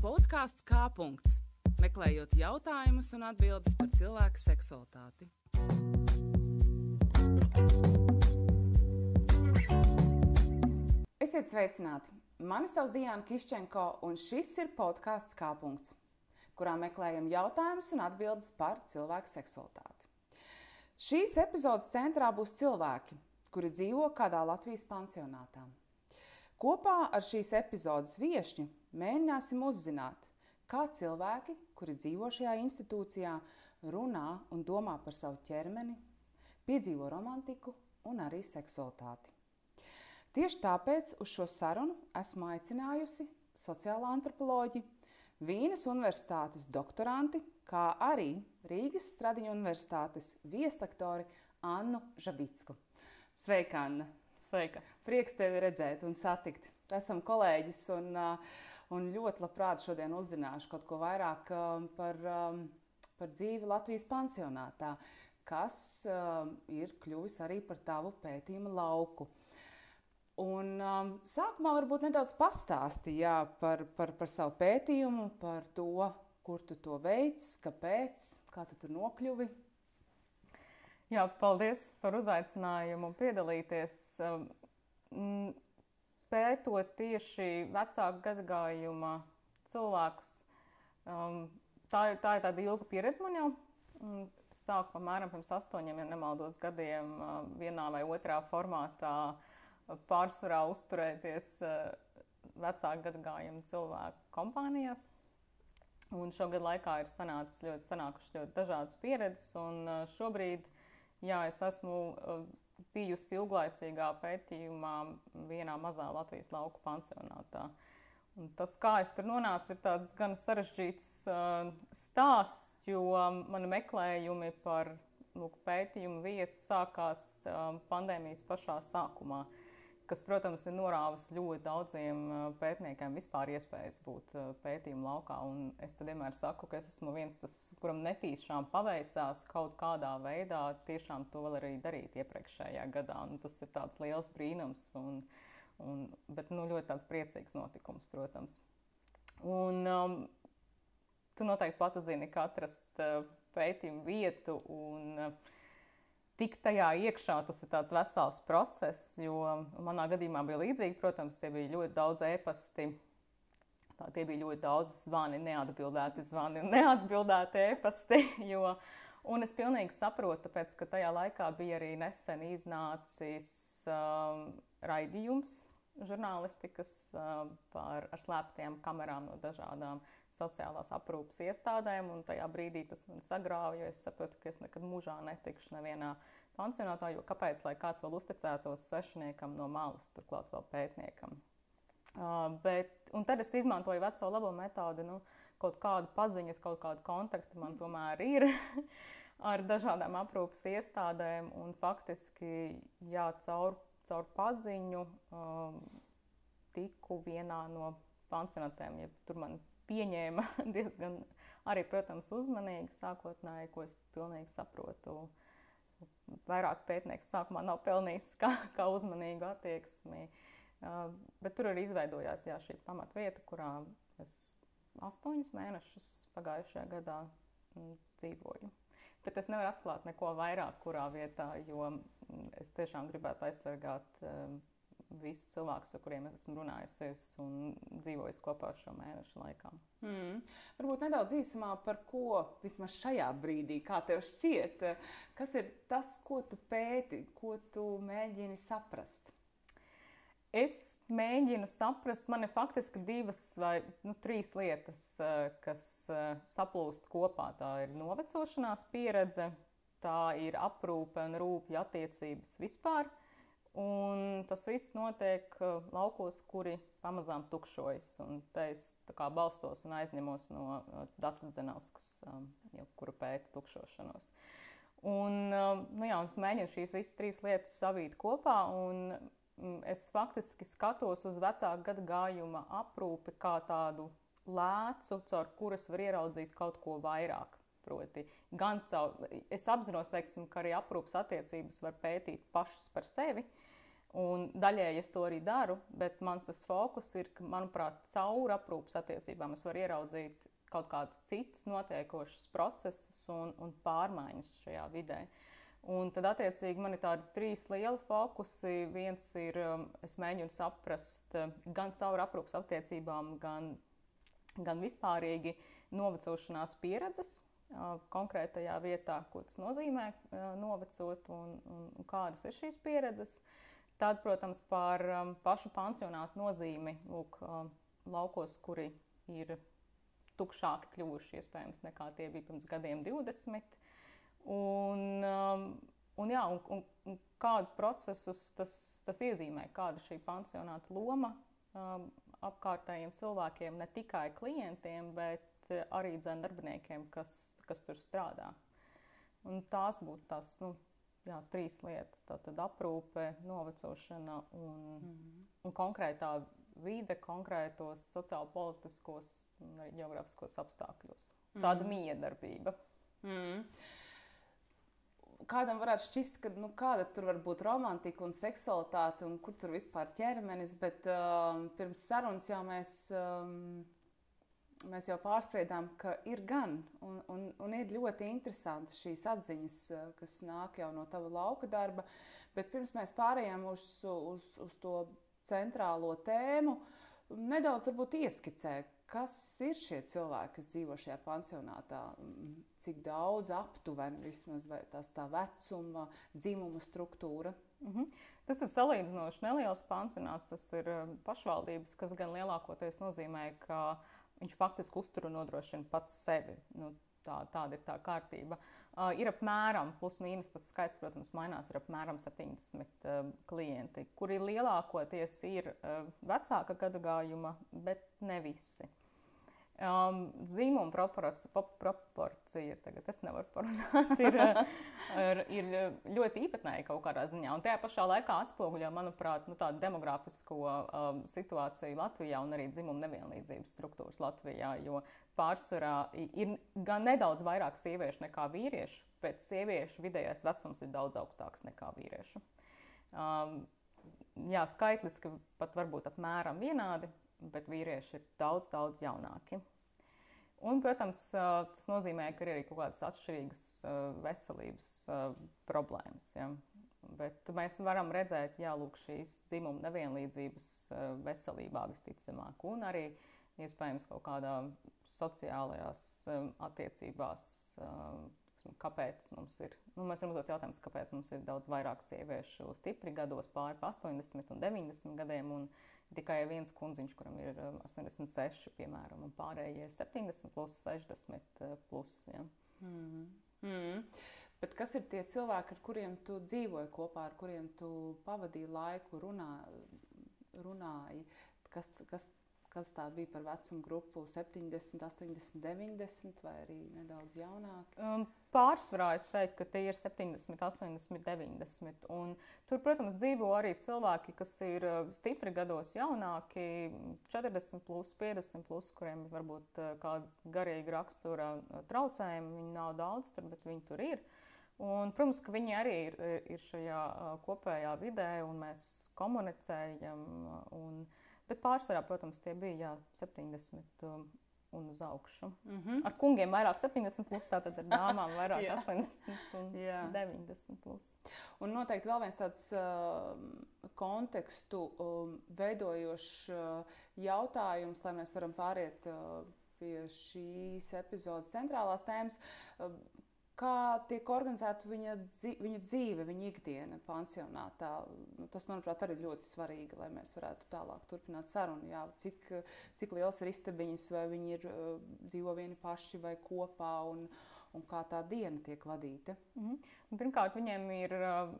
Podkāsts kā punkts. Meklējot jautājumus un atbildes par cilvēku seksualitāti. Esiet sveicināti! Mani sauc Diana Kiščenko, un šis ir podkāsts kā punkts, kurā meklējam jautājumus un atbildes par cilvēku seksualitāti. Šīs epizodes centrā būs cilvēki, kuri dzīvo kādā Latvijas pansionātā. Kopā ar šīs epizodes viesņu mēģināsim uzzināt, kā cilvēki, kuri dzīvo šajā institūcijā, runā un domā par savu ķermeni, piedzīvo romantiku un arī seksualitāti. Tieši tāpēc uz šo sarunu esmu aicinājusi sociālo antropoloģi, Vīnes Universitātes doktoranti, kā arī Rīgas Stradiņu Universitātes vieslektori Annu Žabicku. Sveika, Anna! Sveika! Prieks tevi redzēt un satikt. Esam kolēģis un, uh, un ļoti labprāt šodien uzzināšu kaut ko vairāk um, par, um, par dzīvi Latvijas pansionātā, kas um, ir kļuvis arī par tavu pētījuma lauku. Un, um, sākumā varbūt nedaudz pastāstīja par, par, par savu pētījumu, par to, kur tu to veids, kāpēc, kā tu tur nokļuvi. Jā, paldies par uzaicinājumu piedalīties. Um, pētot tieši vecāku gadagājuma cilvēkus, um, tā, tā ir tāda ilga pieredze man jau. Sāku apmēram pirms astoņiem, ja nemaldos, gadiem uh, vienā vai otrā formātā uh, pārsvarā uzturēties uh, vecāku gadagājumu cilvēku kompānijās. Un šogad laikā ir sanācis ļoti, sanākuši ļoti dažādas pieredzes, un šobrīd uh, Jā, es esmu bijusi ilglaicīgā pētījumā vienā mazā Latvijas lauku pansionātā. Un tas, kā es tur nonācu, ir tāds gan sarežģīts uh, stāsts, jo mani meklējumi par lūk, pētījumu vietu sākās uh, pandēmijas pašā sākumā. Uh, kas, protams, ir norāvis ļoti daudziem pētniekiem vispār iespējas būt pētījuma laukā. Un es vienmēr saku, ka es esmu viens, tas, kuram netīšām paveicās kaut kādā veidā tiešām to vēl arī darīt iepriekšējā gadā. Un tas ir tāds liels brīnums, un, un, bet nu, ļoti priecīgs notikums, protams. Un, um, tu noteikti pati zini, kā atrast pētījumu vietu. Un, uh, tikt tajā iekšā, tas ir tāds vesels process, jo manā gadījumā bija līdzīgi. Protams, tie bija ļoti daudz ēpasti. Tā, tie bija ļoti daudz zvani, neatbildēti zvani un neatbildēti ēpasti. Jo, un es pilnīgi saprotu, tāpēc, ka tajā laikā bija arī nesen iznācis um, raidījums žurnālistikas uh, par slēptiem kamerām no dažādām sociālās aprūpas iestādēm. Tajā brīdī tas man sagrāva, jo es sapratu, ka es nekad mūžā netikšu nevienā pansionātā, jo kāpēc lai kāds vēl uzticētos svešiniekam no malas, turklāt vēl pētniekam. Uh, bet, un tad es izmantoju veco labo metodi, nu, kaut kādu paziņas, kaut kādu kontaktu man tomēr ir ar dažādām aprūpas iestādēm. Un faktiski, jā, caur, caur paziņu um, tiku vienā no pansionātiem, ja tur man pieņēma diezgan arī, protams, uzmanīgi sākotnēji, ko es pilnīgi saprotu. Vairāk pētnieks sākumā nav pelnījis kā, kā uzmanīgu attieksmi, bet tur arī izveidojās jā, šī pamatvieta, kurā es astoņus mēnešus pagājušajā gadā mm, dzīvoju. Bet es nevaru atklāt neko vairāk, kurā vietā, jo mm, es tiešām gribētu aizsargāt um, visus cilvēkus, ar kuriem esmu runājusies un dzīvojis kopā šo mēnešu laikā. Mm. Varbūt nedaudz īsumā par ko vismaz šajā brīdī, kā tev šķiet, kas ir tas, ko tu pēti, ko tu mēģini saprast? Es mēģinu saprast, man ir faktiski divas vai nu, trīs lietas, kas eh, saplūst kopā. Tā ir novecošanās pieredze, tā ir aprūpe un rūpju attiecības vispār, Un tas viss notiek uh, laukos, kuri pamazām tukšojas. Te es balstos un aizņemos no Dārsa Zenauskas, um, kura pēta tukšošanos. Un, um, nu jā, un es mēģinu šīs visas trīs lietas savīt kopā. Mm, es faktiski skatos uz vecāku gadu gājuma aprūpi kā tādu lēcu, caur kuras var ieraudzīt kaut ko vairāk. Proti, gan caur, es apzinos, teiksim, ka arī aprūpas attiecības var pētīt pašas par sevi, Un daļēji es to arī daru, bet mans tas fokus ir, ka, manuprāt, caur aprūpas attiecībām es varu ieraudzīt kaut kādus citus notiekošus procesus un, un pārmaiņas šajā vidē. Un tad, attiecīgi, man ir tādi trīs lieli fokusi. Viens ir, um, es mēģinu saprast uh, gan caur aprūpas attiecībām, gan, gan vispārīgi novecošanās pieredzes, konkrētajā vietā, ko tas nozīmē novecot un, un, un kādas ir šīs pieredzes. Tad, protams, par pašu pansionātu nozīmi lūk, laukos, kuri ir tukšāki kļuvuši iespējams nekā tie bija pirms gadiem 20. Un, un, jā, un, un, un kādus procesus tas, tas iezīmē, kāda šī pansionāta loma apkārtējiem cilvēkiem, ne tikai klientiem, bet arī dzēnu darbiniekiem, kas, kas tur strādā. Un tās būtu tās nu, jā, trīs lietas. Tātad aprūpe, novecošana un, mm -hmm. un konkrētā vide, konkrētos sociālo-politiskos un arī geogrāfiskos apstākļos. Tāda mm -hmm. miedarbība. Mm -hmm kādam varētu šķist, ka nu, kāda tur var būt romantika un seksualitāte un kur tur vispār ķermenis, bet um, pirms sarunas jau mēs um, mēs jau pārspriedām, ka ir gan, un, un, un ir ļoti interesanti šīs atziņas, eh, kas nāk jau no tava lauka darba. Bet pirms mēs pārējām uz, uz, uz to centrālo tēmu, nedaudz ieskicē, kas ir šie cilvēki, kas dzīvo šajā pansionātā, cik daudz aptuveni vismaz, tās tā vecuma, dzimuma struktūra. Mm -hmm. Tas ir salīdzinoši neliels pansionāts. Tas ir eh, pašvaldības, kas gan lielākoties nozīmē, ka uh, Viņš faktiski uztur un nodrošina pats sevi. Nu, tā, tāda ir tā kārtība. Uh, ir apmēram, plus mīnus tas skaits, protams, mainās, ir apmēram 70 uh, klienti, kuri lielākoties ir uh, vecāka gadagājuma, bet ne visi. Um, Zīmuma proporcija, proporcija, tagad es nevaru parunāt, ir, ir, ir ļoti īpatnēja kaut kādā ziņā. Un tajā pašā laikā atspoguļo, manuprāt, nu, tādu demogrāfisko um, situāciju Latvijā un arī dzimuma nevienlīdzības struktūras Latvijā. Jo pārsvarā ir gan nedaudz vairāk sieviešu nekā vīriešu, bet sieviešu vidējais vecums ir daudz augstāks nekā vīriešu. Um, jā, skaitliski pat varbūt apmēram vienādi, bet vīrieši ir daudz, daudz jaunāki. Un, protams, tas nozīmē, ka ir arī kaut kādas atšķirīgas veselības problēmas. Ja? Bet mēs varam redzēt, ka šīs dzimuma nevienlīdzības veselībā visticamāk, un arī iespējams kaut kādā sociālajās attiecībās. Kāpēc mums ir? Nu, mēs varam uzdot jautājumu, kāpēc mums ir daudz vairāk sieviešu stipri gados, pāri 80 un 90 gadiem, un tikai viens kundziņš, kuram ir 86, um, piemēram, un pārējie 70, plus 60. Uh, plus, ja. mm. Mm. Bet kas ir tie cilvēki, ar kuriem tu dzīvoji kopā, ar kuriem tu pavadīji laiku, runā, runāji? Kas, kas, kas tā bija par vecumu grupu, 70, 80, 90 vai arī nedaudz jaunāki? Um, pārsvarā es teiktu, ka tie ir 70, 80, 90. Un tur, protams, dzīvo arī cilvēki, kas ir uh, stipri gados jaunāki, 40, plus, 50, plus, kuriem varbūt uh, kāda garīga rakstura uh, traucējumi. Viņi nav daudz tur, bet viņi tur ir. Un, protams, ka viņi arī ir, ir šajā kopējā vidē, un mēs komunicējam. Un, uh, Bet pārsvarā, protams, tie bija jā, 70 um, un uz augšu. Mm -hmm. Ar kungiem vairāk 70, plus, tātad ar dāmām vairāk 80 un jā. 90. Plus. Un noteikti vēl viens tāds uh, kontekstu um, veidojošs uh, jautājums, lai mēs varam pāriet uh, pie šīs epizodes centrālās tēmas. Uh, kā tiek organizēta viņa, viņa dzīve, viņa ikdiena pansionātā. Nu, tas, manuprāt, arī ļoti svarīgi, lai mēs varētu tālāk turpināt sarunu. Jā, cik, cik liels ir istabiņas, vai viņi ir, uh, dzīvo vieni paši vai kopā, un, un kā tā diena tiek vadīta. Mm -hmm. Pirmkārt, viņiem ir uh,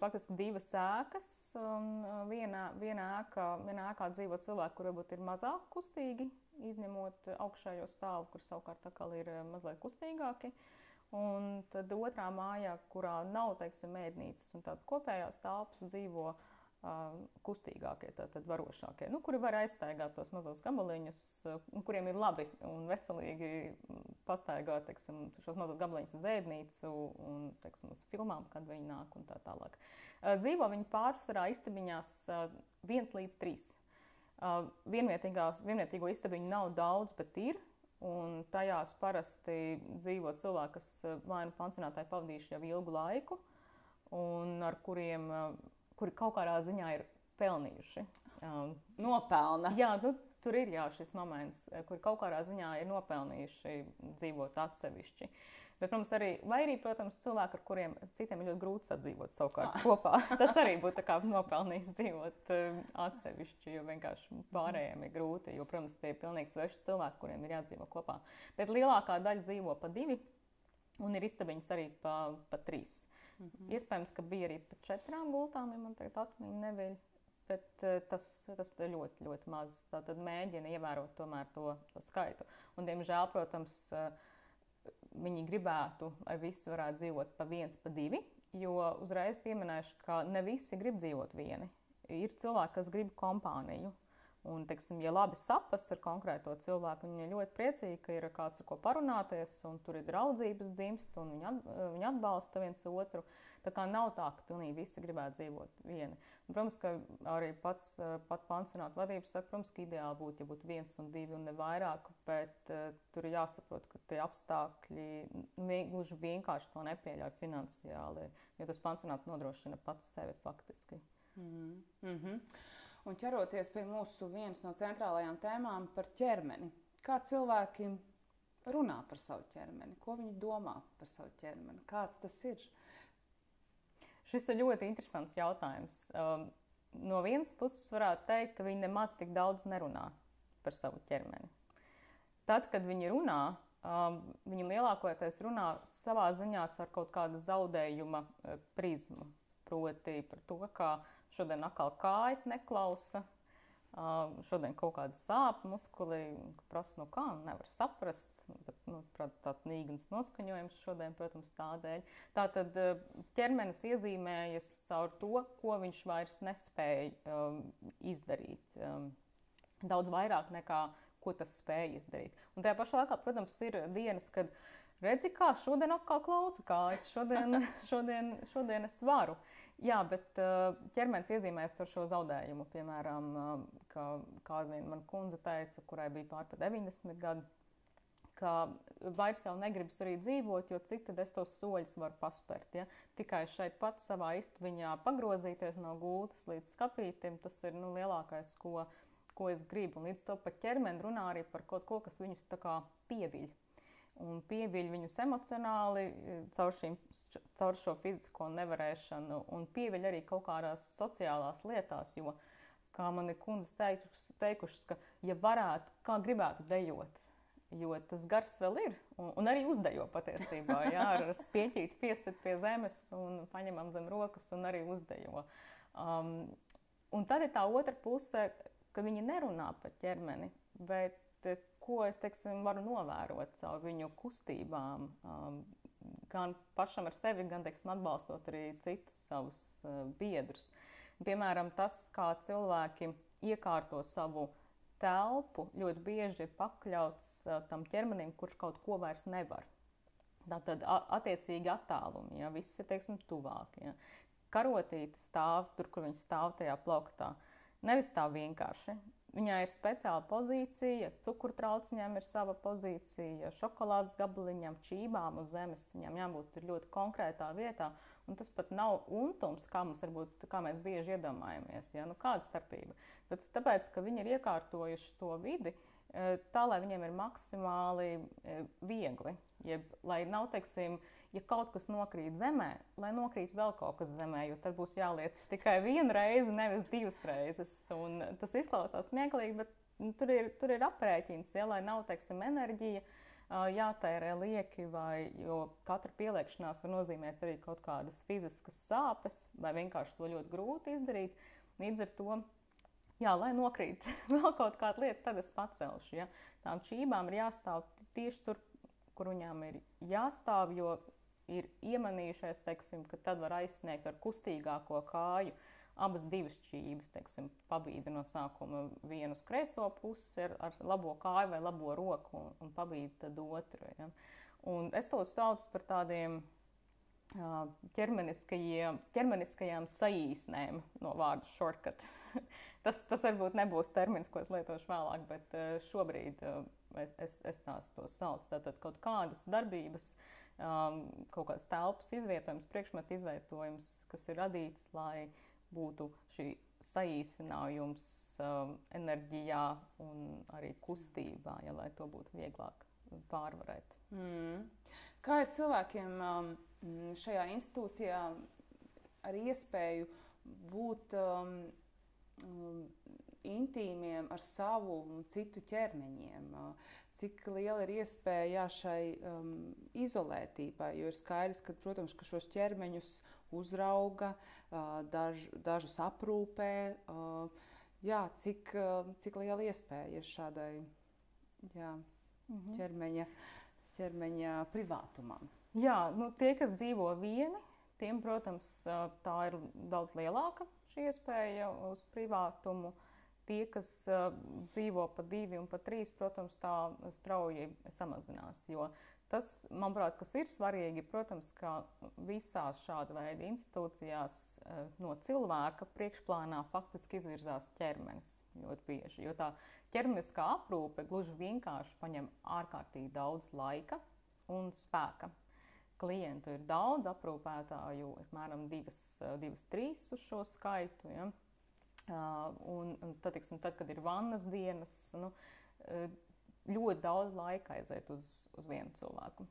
faktiski divas ēkas. Uh, vienā, vienā, ēkā, vienā ēkā dzīvo cilvēki, kuriem varbūt ir mazāk kustīgi, izņemot augšējo stāvu, kur savukārt ir mazliet kustīgāki. Uh, Un tad otrā mājā, kurā nav teiksim, mēdnīcas un tādas kopējās telpas, dzīvo kustīgākie, tātad varošākie, nu, kuri var aizstaigāt tos mazos gabaliņus, kuriem ir labi un veselīgi pastaigāt teiksim, šos mazos gabaliņus uz ēdnīcu un teiksim, uz filmām, kad viņi nāk un tā tālāk. Dzīvo viņi pārsvarā istabiņās viens līdz trīs. Vienvietīgo istabiņu nav daudz, bet ir. Un tajās parasti dzīvo cilvēki, kas vai nu pansionātāji pavadījuši jau ilgu laiku, un ar kuriem kuri kaut kādā ziņā ir pelnījuši. Um, Nopelna. Jā, nu, tur ir jā, šis moments, eh, kur kaut kādā ziņā ir nopelnījuši dzīvot atsevišķi. Bet, protams, arī, vai arī, protams, cilvēki, ar kuriem citiem ir ļoti grūti sadzīvot savukārt kopā. Tas arī būtu nopelnījis dzīvot um, atsevišķi, jo vienkārši pārējiem ir grūti. Jo, protams, tie ir pilnīgi sveši cilvēki, kuriem ir jādzīvo kopā. Bet lielākā daļa dzīvo pa divi, un ir istabiņas arī pa, pa trīs. Mm -hmm. Iespējams, ka bija arī pat četrām gultām, ja man tagad atmiņa neviļ. Bet uh, tas, tas ir ļoti, ļoti maz. Tad mēģina ievērot tomēr to, to skaitu. Un, diemžēl, protams, uh, viņi gribētu, lai visi varētu dzīvot pa viens, pa divi. Jo uzreiz pieminēšu, ka ne visi grib dzīvot vieni. Ir cilvēki, kas grib kompāniju. Un, teiksim, ja labi sapas ar konkrēto cilvēku, viņi ir ļoti priecīgi, ka ir kāds ar ko parunāties, un tur ir draudzības dzimst, un viņi, at, viņi atbalsta viens otru. Tā kā nav tā, ka pilnīgi visi gribētu dzīvot vieni. Un, protams, ka arī pats pat pansionāta vadības saka, protams, ka ideāli būtu, ja būtu viens un divi un ne vairāk, bet uh, tur ir jāsaprot, ka tie apstākļi gluži vienkārši to nepieļauj finansiāli, jo tas pansionāts nodrošina pats sevi faktiski. Mm -hmm un ķeroties pie mūsu vienas no centrālajām tēmām par ķermeni. Kā cilvēki runā par savu ķermeni, ko viņi domā par savu ķermeni, kāds tas ir? Šis ir ļoti interesants jautājums. Um, no vienas puses, varētu teikt, ka viņi nemaz tik daudz nerunā par savu ķermeni. Tad, kad viņi runā, um, viņi lielākoties runā savā ziņā ar kaut kādu zaudējuma uh, prizmu. Proti, par to, kā Šodien atkal kājas neklausa. Uh, šodien kaut kāda sāpes muskulī, prasa, no kā nevar saprast. Bet, nu, tāds nīgans noskaņojums šodien, protams, tādēļ. Tātad ķermenis iezīmējas caur to, ko viņš vairs nespēja um, izdarīt. Um, daudz vairāk nekā ko tas spēja izdarīt. Un tajā pašā laikā, protams, ir dienas, kad redzi, kā šodien atkal klausa kājas, šodien, šodien, šodien es varu. Uh, Jā, bet uh, ķermenis iezīmēts ar šo zaudējumu. Piemēram, uh, kā kāda man kundze teica, kurai bija pār pa 90 gadi, ka vairs jau negribas arī dzīvot, jo cik tad es tos soļus varu paspērt. Ja? Tikai šeit pat savā istabiņā pagrozīties no gultas līdz skapītim, tas ir nu, lielākais, ko, ko es gribu. Un līdz to pat ķermeni runā arī par kaut ko, kas viņus tā kā pieviļ un pieviļ viņus emocionāli e, caur, šīm, caur šo fizisko nevarēšanu, un pieviļ arī kaut kādās sociālās lietās. Jo, kā man ir kundzes teikušas, teikušas, ka, ja varētu, kā gribētu dejot, jo tas gars vēl ir, un, un arī uzdejo patiesībā. Jā, ar spieķīti piesit pie zemes un paņemam zem rokas un arī uzdejo. Um, un tad ir tā otra puse, ka viņi nerunā par ķermeni, bet ko es teiksim, varu novērot caur viņu kustībām, um, gan pašam ar sevi, gan teiksim, atbalstot arī citus savus uh, biedrus. Piemēram, tas, kā cilvēki iekārto savu telpu, ļoti bieži ir pakļauts uh, tam ķermenim, kurš kaut ko vairs nevar. Tātad, attiecīgi, attālumi, ja viss ir teiksim, tuvāk. Ja. Karotīte stāv tur, kur viņa stāv tajā plauktā. Nevis tā vienkārši. Viņai ir speciāla pozīcija, cukurtrauciņām ir sava pozīcija, šokolādes gabaliņam, čībām uz zemes. Viņam jābūt ļoti konkrētā vietā. Un tas pat nav untums, kā, varbūt, kā mēs bieži iedomājamies. Ja? Nu, kāda starpība? Bet tāpēc, ka viņi ir iekārtojuši to vidi eh, tā, lai viņiem ir maksimāli eh, viegli. Jeb, lai nav, teiksim, ja kaut kas nokrīt zemē, lai nokrīt vēl kaut kas zemē, jo tad būs jāliec tikai vienu reizi, nevis divas reizes. Un tas izklausās smieklīgi, bet nu, tur, ir, tur ir aprēķins, ja, lai nav teiksim, enerģija. Jātērē lieki, vai, jo katra pieliekšanās var nozīmēt arī kaut kādas fiziskas sāpes, vai vienkārši to ļoti grūti izdarīt. Līdz ar to Jā, lai nokrīt vēl kaut kāda lieta, tad es pacelšu. Ja? Tām čībām ir jāstāv tieši tur, kur viņām ir jāstāv, jo ir iemanījušies, teiksim, ka tad var aizsniegt ar kustīgāko kāju abas divas čības, teiksim, pabīda no sākuma vienu uz kreiso pusi ar, ar labo kāju vai labo roku un, un pabīda tad otru. Ja. Un es tos saucu par tādiem ķermeniskajām saīsnēm no vārda shortcut. tas, tas varbūt nebūs termins, ko es lietošu vēlāk, bet šobrīd es, es, es tās to saucu. Tātad kaut kādas darbības, kaut kādas telpas izvietojums, priekšmetu izvietojums, kas ir radīts, lai būtu šī saīsinājums enerģijā un arī kustībā, ja, lai to būtu vieglāk pārvarēt. Mm. Kā ir cilvēkiem šajā institūcijā ar iespēju būt um, um, intīmiem ar savu un citu ķermeņiem. Cik liela ir iespēja jā, šai um, izolētībai, jo ir skaidrs, ka, protams, ka šos ķermeņus uzrauga, uh, daž, dažus aprūpē. Uh, jā, cik, uh, cik liela iespēja ir šādai jā, mm -hmm. ķermeņa, ķermeņa privātumam? Jā, nu, tie, kas dzīvo vieni, tiem, protams, tā ir daudz lielāka šī iespēja uz privātumu. Tie, kas uh, dzīvo pa divi un pa trīs, protams, tā strauji samazinās. Jo tas, manuprāt, kas ir svarīgi, protams, ka visās šāda veida institūcijās uh, no cilvēka priekšplānā faktiski izvirzās ķermenis ļoti bieži. Jo tā ķermeniskā aprūpe gluži vienkārši paņem ārkārtīgi daudz laika un spēka klientu ir daudz, aprūpētāju ir apmēram divas, divas trīs uz šo skaitu. Ja? Un, un tad, tiksim, tad, kad ir vannas dienas, nu, ļoti daudz laika aiziet uz, uz vienu cilvēku.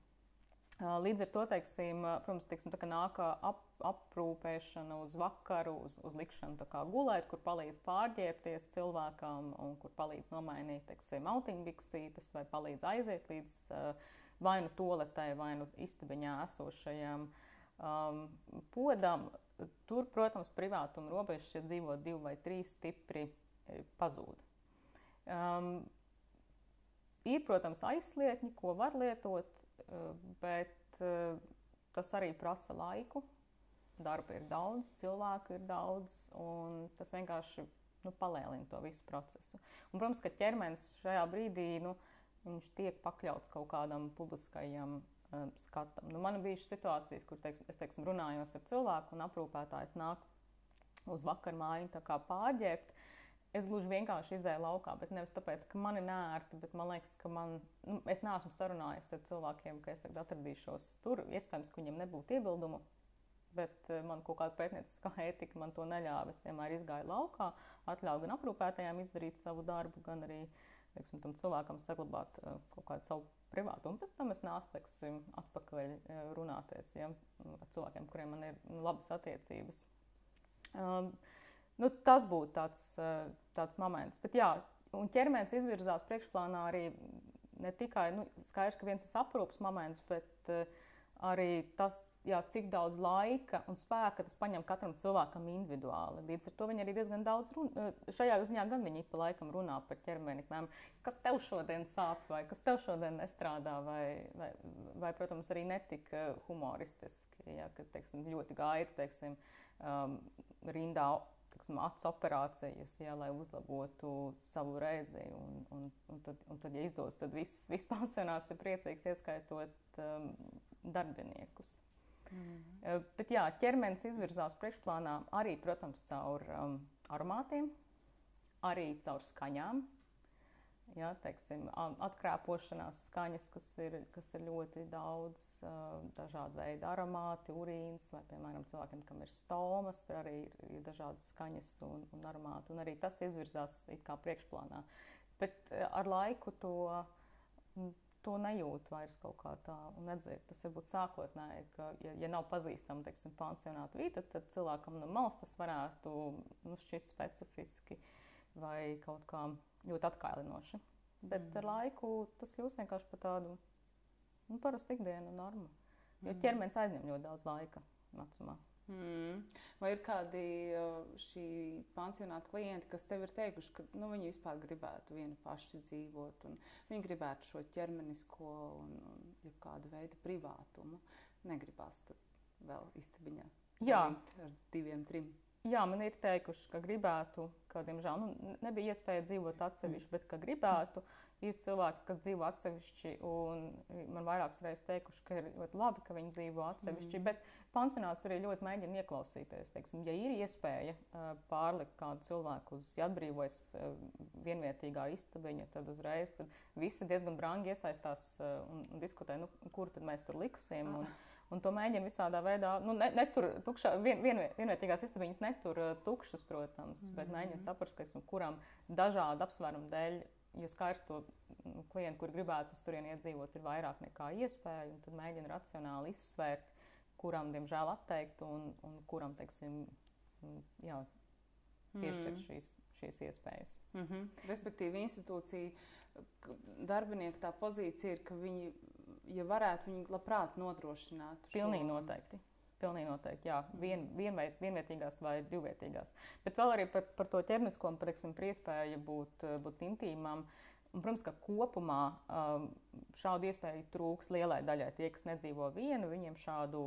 Līdz ar to, teiksim, protams, teiksim, nāk ap, aprūpēšana uz vakaru, uz, uz likšanu gulēt, kur palīdz pārģērbties cilvēkam, un kur palīdz nomainīt autiņbiksītes vai palīdz aiziet līdz vai nu toaletai, vai nu istabiņā esošajam um, podam. Tur, protams, privātuma robežas, ja dzīvo divi vai trīs, stipri e, pazūd. Um, ir, protams, aizslietņi, ko var lietot, e, bet uh, tas arī prasa laiku. Darba ir daudz, cilvēku ir daudz, un tas vienkārši nu, palēnina to visu procesu. Un, protams, ka ķermenis šajā brīdī nu, tiek pakļauts kaut kādam publiskajam um, skatam. Nu, man bija situācijas, kur teiksim, es teiksim, runājos ar cilvēku, un aprūpētājs nāk uz vakarmāju pārģērbt. Es gluži vienkārši izēju laukā, bet nevis tāpēc, ka man ir nērti, bet man liekas, ka man, nu, es neesmu sarunājies ar cilvēkiem, ka es tagad atradīšos tur. Iespējams, ka viņiem nebūtu iebildumu, bet uh, man kaut kāda pētnieciskā ētika man to neļāva. Es vienmēr izgāju laukā, atļauju gan aprūpētājiem izdarīt savu darbu, gan arī teiksim, tam cilvēkam saglabāt uh, kaut kādu savu privātu. Un pēc tam es teiksim, atpakaļ eh, runāties ja, ar cilvēkiem, kuriem man ir labas attiecības. Um, nu, tas būtu tāds, eh, tāds moments. Bet, jā, un ķermenis izvirzās priekšplānā arī ne tikai nu, skaidrs, ka viens ir aprūpas moments, bet uh, arī tas, jā, cik daudz laika un spēka tas prasa katram cilvēkam individuāli. Līdz ar to viņi arī diezgan daudz runā. Šajā ziņā gan viņi pa laikam runā par ķermeni, piemēram, kas tev šodien sāp, vai kas tev šodien nestrādā, vai, vai, vai protams, arī netika humoristiski. Ja, kad teiksim, ļoti gaida teiksim, um, rindā teiksim, acu operācijas, ja, lai uzlabotu savu redzi. Un, un, un, tad, un tad, ja izdodas, tad viss, viss pansionāts ir priecīgs, ieskaitot um, darbiniekus. Mm. Bet jā, ķermenis izvirzās priekšplānā arī, protams, caur um, aromātiem, arī caur skaņām. Jā, teiksim, atkrāpošanās skaņas, kas ir, kas ir ļoti daudz, uh, dažādu veidu aromāti, urīns, vai, piemēram, cilvēkiem, kam ir stomas, tur arī ir, ir dažādas skaņas un, un aromāti, un arī tas izvirzās it kā priekšplānā. Bet ar laiku to to nejūt vairs kaut kā tā un nedzird. Tas varbūt sākotnēji, ka, ja, ja nav pazīstama, teiksim, pansionāta vīta, tad cilvēkam no malas tas varētu nu, šķist specifiski vai kaut kā ļoti atkailinoši. Bet mm. ar laiku tas kļūst vienkārši par tādu nu, parastu ikdienu normu. Jo mm. ķermenis aizņem ļoti daudz laika vecumā. Mm. Vai ir kādi šī pansionāta klienti, kas tev ir teikuši, ka nu, viņi vispār gribētu vieni paši dzīvot, un viņi gribētu šo ķermenisko un, un ja kādu veidu privātumu? Negribās vēl istabiņā. Jā, ar diviem, trim. Jā, man ir teikuši, ka gribētu, ka, diemžēl, nu, nebija iespēja dzīvot atsevišķi, bet ka gribētu. Ir cilvēki, kas dzīvo atsevišķi, un man vairākas reizes teikuši, ka ir ļoti labi, ka viņi dzīvo atsevišķi. Mm. Bet pansionāts arī ļoti mēģina ieklausīties. Teiksim, ja ir iespēja uh, pārlikt kādu cilvēku uz atbrīvojas uh, vienvietīgā istabiņa, tad uzreiz tad visi diezgan brangi iesaistās un, un diskutē, nu, kur tad mēs tur liksim. Un, ah Un to mēģina visādā veidā, nu, ne, netur tukšā, vien, vien, vienvietīgās istabiņas netur tukšas, protams, mm -hmm. bet mēģina saprast, ka, kuram dažādu apsvērumu dēļ, jo skaidrs to nu, klientu, kur gribētu uz turieni iedzīvot, ir vairāk nekā iespēja, un tad mēģina racionāli izsvērt, kuram, diemžēl, atteikt un, un kuram, teiksim, jā, piešķirt mm. šīs, šīs iespējas. Mm -hmm. Respektīvi, institūcija darbinieku tā pozīcija ir, ka viņi ja varētu, viņi labprāt nodrošinātu. Pilnīgi šo... noteikti. Pilnīgi noteikti, jā, Vien, vienveit, vienvietīgās vai divvietīgās. Bet vēl arī par, par to ķermenisko, par, par iespēju būt, būt intīmām. Un, protams, ka kopumā um, šādu iespēju trūks lielai daļai. Tie, kas nedzīvo vienu, viņiem šādu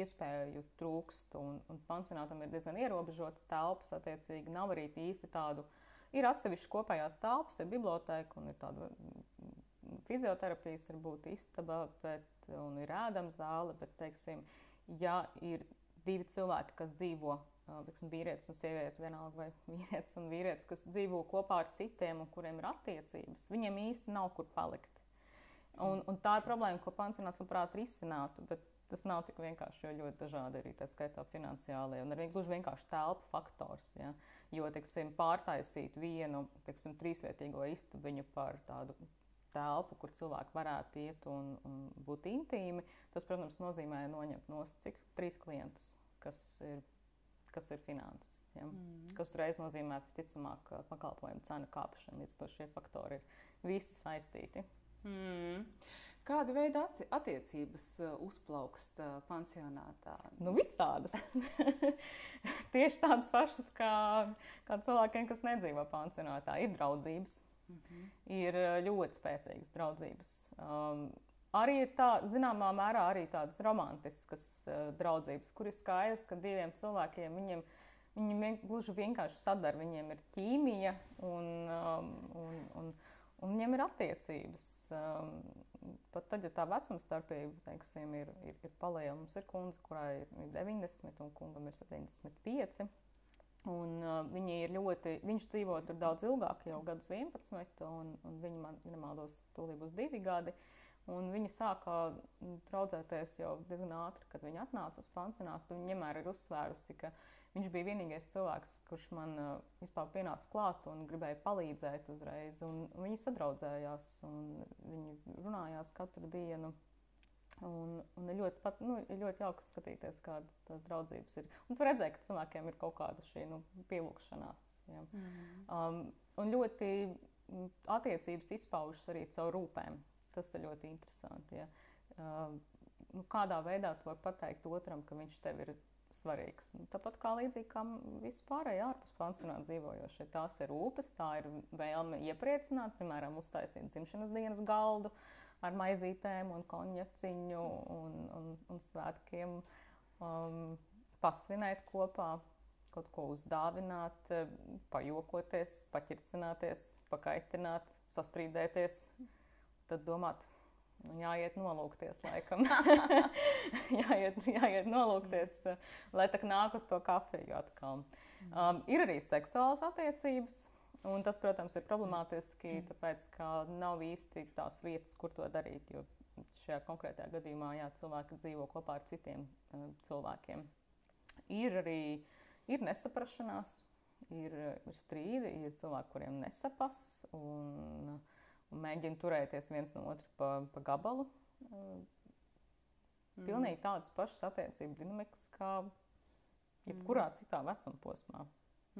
iespēju trūkst. Un, un pansionātam ir diezgan ierobežots telpas, attiecīgi nav arī īsti tādu. Ir atsevišķi kopējās telpas, ir biblioteka un ir tāda fizioterapijas var būt istaba, bet, un ir ēdama zāle, bet, teiksim, ja ir divi cilvēki, kas dzīvo, teiksim, vīrietis un sieviete, vienalga vai vīrietis un vīrietis, kas dzīvo kopā ar citiem un kuriem ir attiecības, viņiem īsti nav kur palikt. Un, un tā ir problēma, ko pansionāts labprāt risinātu, bet tas nav tik vienkārši, jo ļoti dažādi arī tā skaitā finansiālie un arī gluži vienkārši telpu faktors. Ja? Jo, teiksim, pārtaisīt vienu, teiksim, trīsvietīgo istabiņu par tādu telpu, kur cilvēki varētu iet un, un būt intīmi, tas, protams, nozīmē noņemt no cik trīs klientus, kas ir, kas ir finanses. Ja? Mm. Kas uzreiz nozīmē, visticamāk, pakalpojumu cenu kāpšanu. Līdz to šie faktori ir visi saistīti. Mm. Kāda veida attiecības uh, uzplaukst uh, pansionātā? Nu, visādas. Tieši tādas pašas kā, kā cilvēkiem, kas nedzīvo pansionātā. Ir draudzības, -hmm. Ir eh, ļoti spēcīgas draudzības. Um, arī ir tā, zināmā mērā, arī tādas romantiskas uh, draudzības, kur ir skaidrs, ka diviem cilvēkiem viņiem, viņi vien, gluži vienkārši sadara, viņiem ir ķīmija un, um, un, un, un viņiem ir attiecības. Um, pat tad, ja tā vecuma starpība teiksim, ir, ir, ir palielināta, mums ir kundze, kurai ir 90 un kungam ir 75. Un, uh, viņi ir ļoti, viņš dzīvo tur daudz ilgāk, jau gadus 11, un, un viņi man, ja nemaldos, tūlīt būs divi gadi. Un viņi sāka draudzēties jau diezgan ātri, kad viņi atnāca uz pansionātu. Viņa vienmēr ir uzsvērusi, ka viņš bija vienīgais cilvēks, kurš man uh, vispār pienāca klāt un gribēja palīdzēt uzreiz. Un, un viņi sadraudzējās, un viņi runājās katru dienu. Un, un ir, ļoti, pat, nu, ļoti jauki skatīties, kādas tās draudzības ir. Un tu redzēji, ka cilvēkiem ir kaut kāda šī nu, pielūgšanās. Ja. Mm. Um, un ļoti mm, attiecības izpaužas arī caur rūpēm. Tas ir ļoti interesanti. Ja. Uh, nu, kādā veidā tu vari pateikt otram, ka viņš tev ir svarīgs. Nu, tāpat kā līdzīgi kā vispārēji ārpus pansionāta dzīvojošie. Tās ir rūpes, tā ir vēlme iepriecināt, piemēram, uztaisīt dzimšanas dienas galdu. Uh, ar maizītēm un konjaciņu un, un, un svētkiem um, pasvinēt kopā, kaut ko uzdāvināt, pajokoties, paķircināties, pakaitināt, sastrīdēties, tad domāt, nu, jāiet nolūkties, laikam. jāiet, jāiet nolūkties, lai tā nāk uz to kafiju atkal. Um, ir arī seksuālas attiecības. Un tas, protams, ir problemātiski, mm. tāpēc, ka nav īsti tās vietas, kur to darīt. Jo šajā konkrētajā gadījumā jā, cilvēki dzīvo kopā ar citiem uh, cilvēkiem. Ir arī ir nesaprašanās, ir, ir strīdi, ir cilvēki, kuriem nesapas un, un mēģina turēties viens no otra pa, pa gabalu. Uh, pilnīgi tādas pašas attiecību dinamikas kā jebkurā mm. citā vecuma posmā.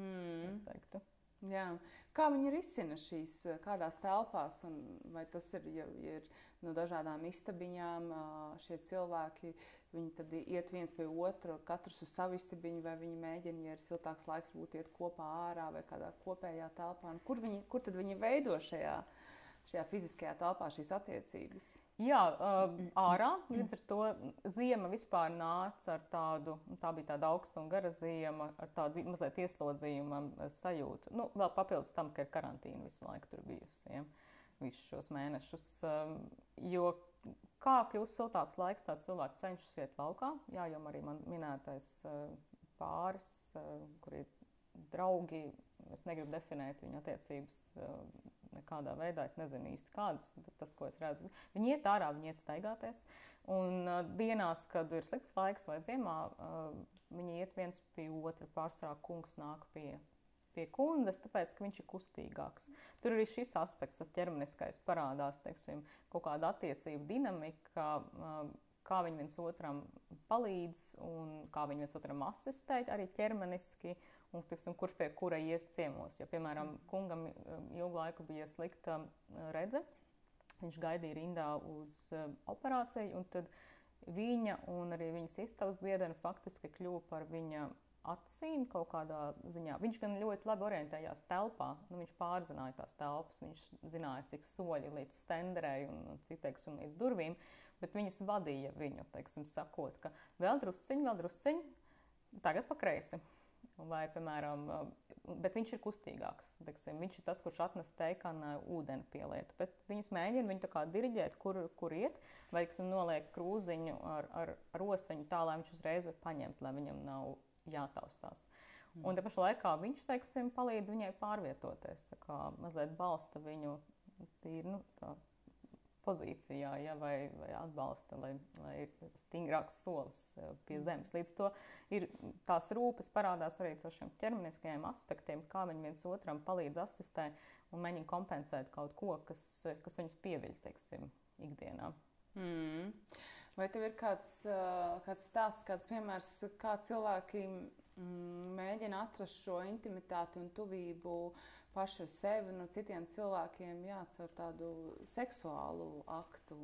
Mm. Es teiktu. Jā. Kā viņi risina šīs, kādās telpās, un vai tas ir, ja ir no dažādām istabiņām šie cilvēki, viņi tad iet viens pie otra, katrs uz savu istabiņu, vai viņi mēģina, ja ir siltāks laiks, būt iet kopā ārā vai kādā kopējā telpā, un kur, viņi, kur tad viņi veido šajā šajā fiziskajā telpā šīs attiecības. Jā, uh, ārā līdz ar to ziema vispār nāca ar tādu, nu, tā bija tāda augsta un gara ziema, ar tādu mazliet ieslodzījuma sajūtu. Nu, vēl papildus tam, ka ir karantīna visu laiku tur bijusi, ja, visus šos mēnešus. Um, jo kā kļūst siltāks laiks, tad cilvēki cenšas iet laukā. Jā, jau arī man minētais uh, pāris, uh, kur ir draugi, es negribu definēt viņu attiecības. Uh, nekādā veidā. Es nezinu īsti kādas, bet tas, ko es redzu, viņi iet ārā, viņi iet staigāties. Un uh, dienās, kad ir slikts laiks vai ziemā, uh, viņi iet viens pie otra. Pārsvarā kungs nāk pie, pie kundzes, tāpēc, ka viņš ir kustīgāks. Tur arī šis aspekts, tas ķermeniskais parādās, teiksim, kaut kāda attiecība dinamika. Uh, kā viņi viens otram palīdz un kā viņi viens otram asistē, arī ķermeniski un tiksim, kurš pie kura ies ciemos. Jo, piemēram, kungam um, ilgu laiku bija slikta uh, redze. Viņš gaidīja rindā uz uh, operāciju, un tad viņa un arī viņas istabas biedrene faktiski kļuva par viņa acīm kaut kādā ziņā. Viņš gan ļoti labi orientējās telpā, nu, viņš pārzināja tās telpas, viņš zināja, cik soļi līdz stenderei un, un cik, teiksim, līdz durvīm, bet viņas vadīja viņu, teiksim, sakot, ka vēl drusciņi, vēl drusciņi, tagad pa kreisi. Vai, piemēram, bet viņš ir kustīgāks. Teksim, viņš ir tas, kurš atnes teikanu ūdeni pielietu. Bet viņas mēģina viņu kā diriģēt, kur, kur iet, vai teiksim, noliek krūziņu ar, ar, osiņu tā, lai viņš uzreiz var paņemt, lai viņam nav jātaustās. Mm. Un te pašā laikā viņš teiksim, palīdz viņai pārvietoties, kā mazliet balsta viņu tīri, nu, tā, pozīcijā, ja, vai, vai atbalsta, lai, lai ir stingrāks solis eh, pie mm. zemes. Līdz to ir tās rūpes parādās arī ar šiem ķermeniskajiem aspektiem, kā viņi viens otram palīdz asistē un mēģina kompensēt kaut ko, kas, kas viņus pieviļ, teiksim, ikdienā. Mm. Vai tev ir kāds, eh, kāds stāsts, kāds piemērs, kā cilvēki mm, mēģina atrast šo intimitāti un tuvību uh, paši ar sevi, no citiem cilvēkiem, jā, caur tādu seksuālu aktu.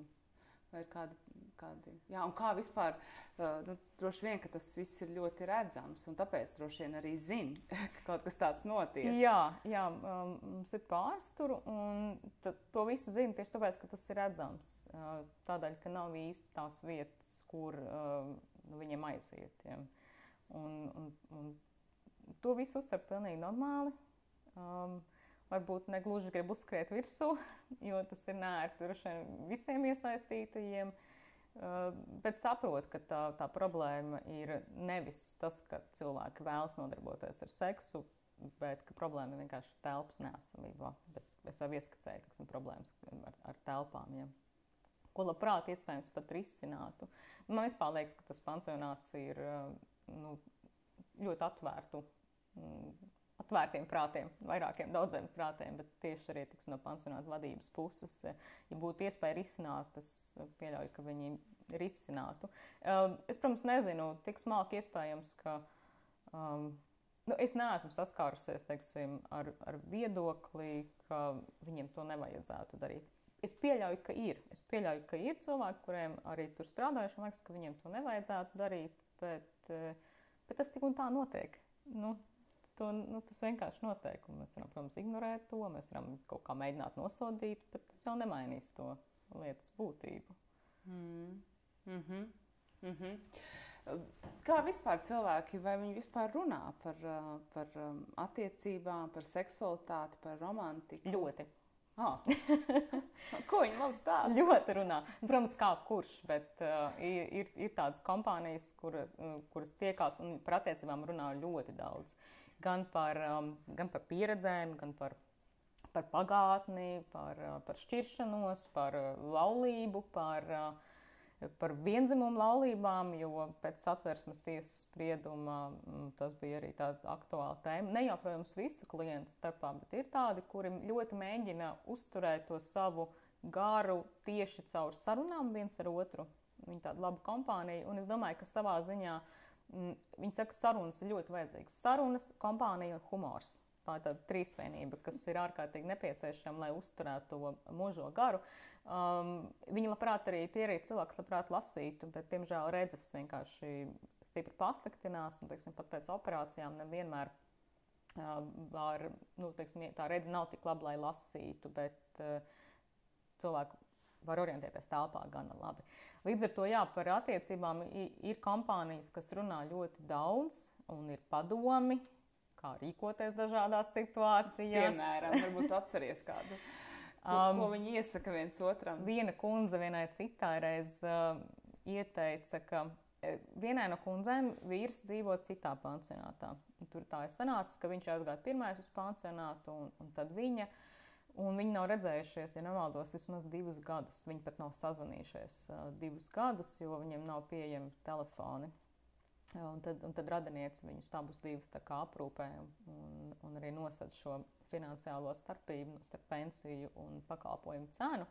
Vai ir kādi, kādi jā, un kā vispār, nu, droši vien, ka tas viss ir ļoti redzams, un tāpēc droši vien arī zina, ka kaut kas tāds notiek. Jā, jā um, mums ir pāris tur, un to visu zina tieši tāpēc, ka tas ir redzams. Tādēļ, ka nav īsti tās vietas, kur nu, viņiem aiziet. Ja. Un, un, un to visu uztver pilnīgi normāli. Um, varbūt ne gluži grib uzskriet virsū, jo tas ir nērti visiem iesaistītajiem. Uh, bet saprotu, ka tā, tā problēma ir nevis tas, ka cilvēki vēlas nodarboties ar seksu, bet problēma ir vienkārši telpas nesamībā. Es jau ieskicēju tiksim, problēmas ar, ar telpām. Ja. Ko labprāt, iespējams, pat risinātu. Man liekas, ka tas pansionāts ir uh, nu, ļoti atvērtu mm, atvērtiem prātiem, vairākiem daudziem prātiem, bet tieši arī tiks, no pansionāta vadības puses, ja būtu iespēja risināt, es pieļauju, ka viņi risinātu. Um, es, protams, nezinu, tik smalki iespējams, ka um, nu, es neesmu saskārusies teiksim, ar, ar viedokli, ka viņiem to nevajadzētu darīt. Es pieļauju, ka ir. Es pieļauju, ka ir cilvēki, kuriem arī tur strādājuši, man liekas, ka viņiem to nevajadzētu darīt, bet, eh, bet tas tik un tā notiek. Nu, to, nu, tas vienkārši notiek. Mēs varam, protams, ignorēt to, mēs varam kaut kā mēģināt nosodīt, bet tas jau nemainīs to lietas būtību. Mm. Mm -hmm. Mm -hmm. Kā vispār cilvēki, vai viņi vispār runā par, par attiecībām, par seksualitāti, par romantiku? Ļoti. Oh. Ko viņi labi stāsta? Ļoti runā. Protams, kā kurš, bet uh, ir, ir tādas kompānijas, kur, uh, kuras tiekās un par attiecībām runā ļoti daudz. Uh, gan par, um, gan par pieredzēm, gan par, par pagātni, par, uh, par šķiršanos, par uh, laulību, par, uh, par vienzimumu laulībām, jo pēc satversmes tiesas sprieduma mm, tas bija arī tāda aktuāla tēma. Ne jau, protams, visu klientu starpā, bet ir tādi, kuri ļoti mēģina uzturēt to savu garu tieši caur sarunām viens ar otru. Viņa tāda laba kompānija, un es domāju, ka savā ziņā uh, viņi saka, ka sarunas ir ļoti vajadzīgas. Sarunas, kompānija un humors. Tā ir tāda trīsvienība, kas ir ārkārtīgi nepieciešama, lai uzturētu to mūžo garu. Um, viņi labprāt arī tie arī cilvēki, kas labprāt lasītu, bet, diemžēl, redzes vienkārši stipri pasliktinās. Un, teiksim, pat pēc operācijām nevienmēr uh, var, nu, teiksim, tā redzes nav tik laba, lai lasītu. Bet, uh, cilvēki var orientēties telpā gana labi. Līdz ar to, jā, par attiecībām ir kompānijas, kas runā ļoti daudz un ir padomi, kā rīkoties dažādās situācijās. Piemēram, varbūt atceries kādu. Ko, um, ko viņi iesaka viens otram? Viena kundze vienai citai reiz uh, ieteica, ka e, vienai no kundzēm vīrs dzīvo citā pansionātā. Tur tā ir sanācis, ka viņš aizgāja pirmais uz pansionātu, un, un tad viņa. Un viņi nav redzējušies, ja nemaldos, vismaz divus gadus. Viņi pat nav sazvanījušies uh, divus gadus, jo viņiem nav pieejami telefoni. Un tad, un tad radinieks viņus abus divus aprūpē un, un arī nosaka šo finansiālo starpību starp pensiju un pakalpojumu cenu.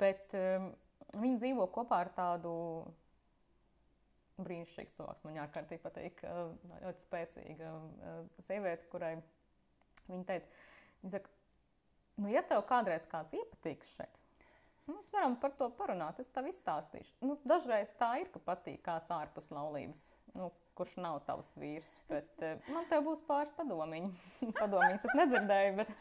Bet um, viņi dzīvo kopā ar tādu brīnišķīgu cilvēku. Man ārkārtīgi patīk, ļoti spēcīga uh, sieviete, kurai viņa teica, viņa saka, nu, ja tev kādreiz kāds iepatīks šeit, Mēs varam par to parunāt. Es tev izstāstīšu. Nu, dažreiz tā ir, ka patīk kāds ārpus laulības. Nu, kurš nav tavs vīrs. Bet, uh, man te būs pāris padomiņi. Padomiņas es nedzirdēju, bet,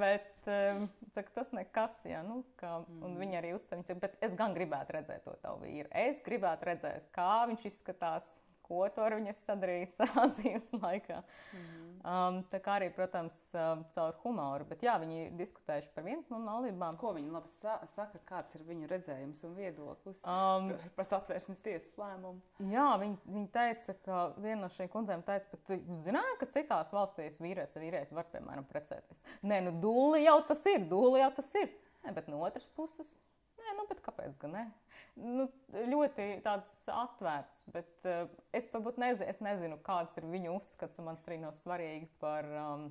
bet um, saka, tas nekas. Jā, nu, kā, un viņi arī uzsver, bet es gan gribētu redzēt to tavu vīru. Es gribētu redzēt, kā viņš izskatās, ko tu ar viņu sadarīji savā dzīves laikā. Mm -hmm. um, tā kā arī, protams, um, caur humoru. Bet jā, viņi ir diskutējuši par vienas laulībām. Ko viņi labi sa saka, kāds ir viņu redzējums un viedoklis um, par, par satvērsmes tiesas lēmumu? Jā, viņi, viņi teica, ka viena no šīm kundzēm teica, ka jūs zināt, ka citās valstīs vīrietis ar vīrieti var, piemēram, precēties. Nē, nu dūli jau tas ir, dūli jau tas ir. Nē, bet no otras puses, nē, nu, kāpēc gan ne? nu, ļoti atvērts. Bet uh, es pat nezinu, es nezinu, kāds ir viņu uzskats. Man arī nav svarīgi par, um,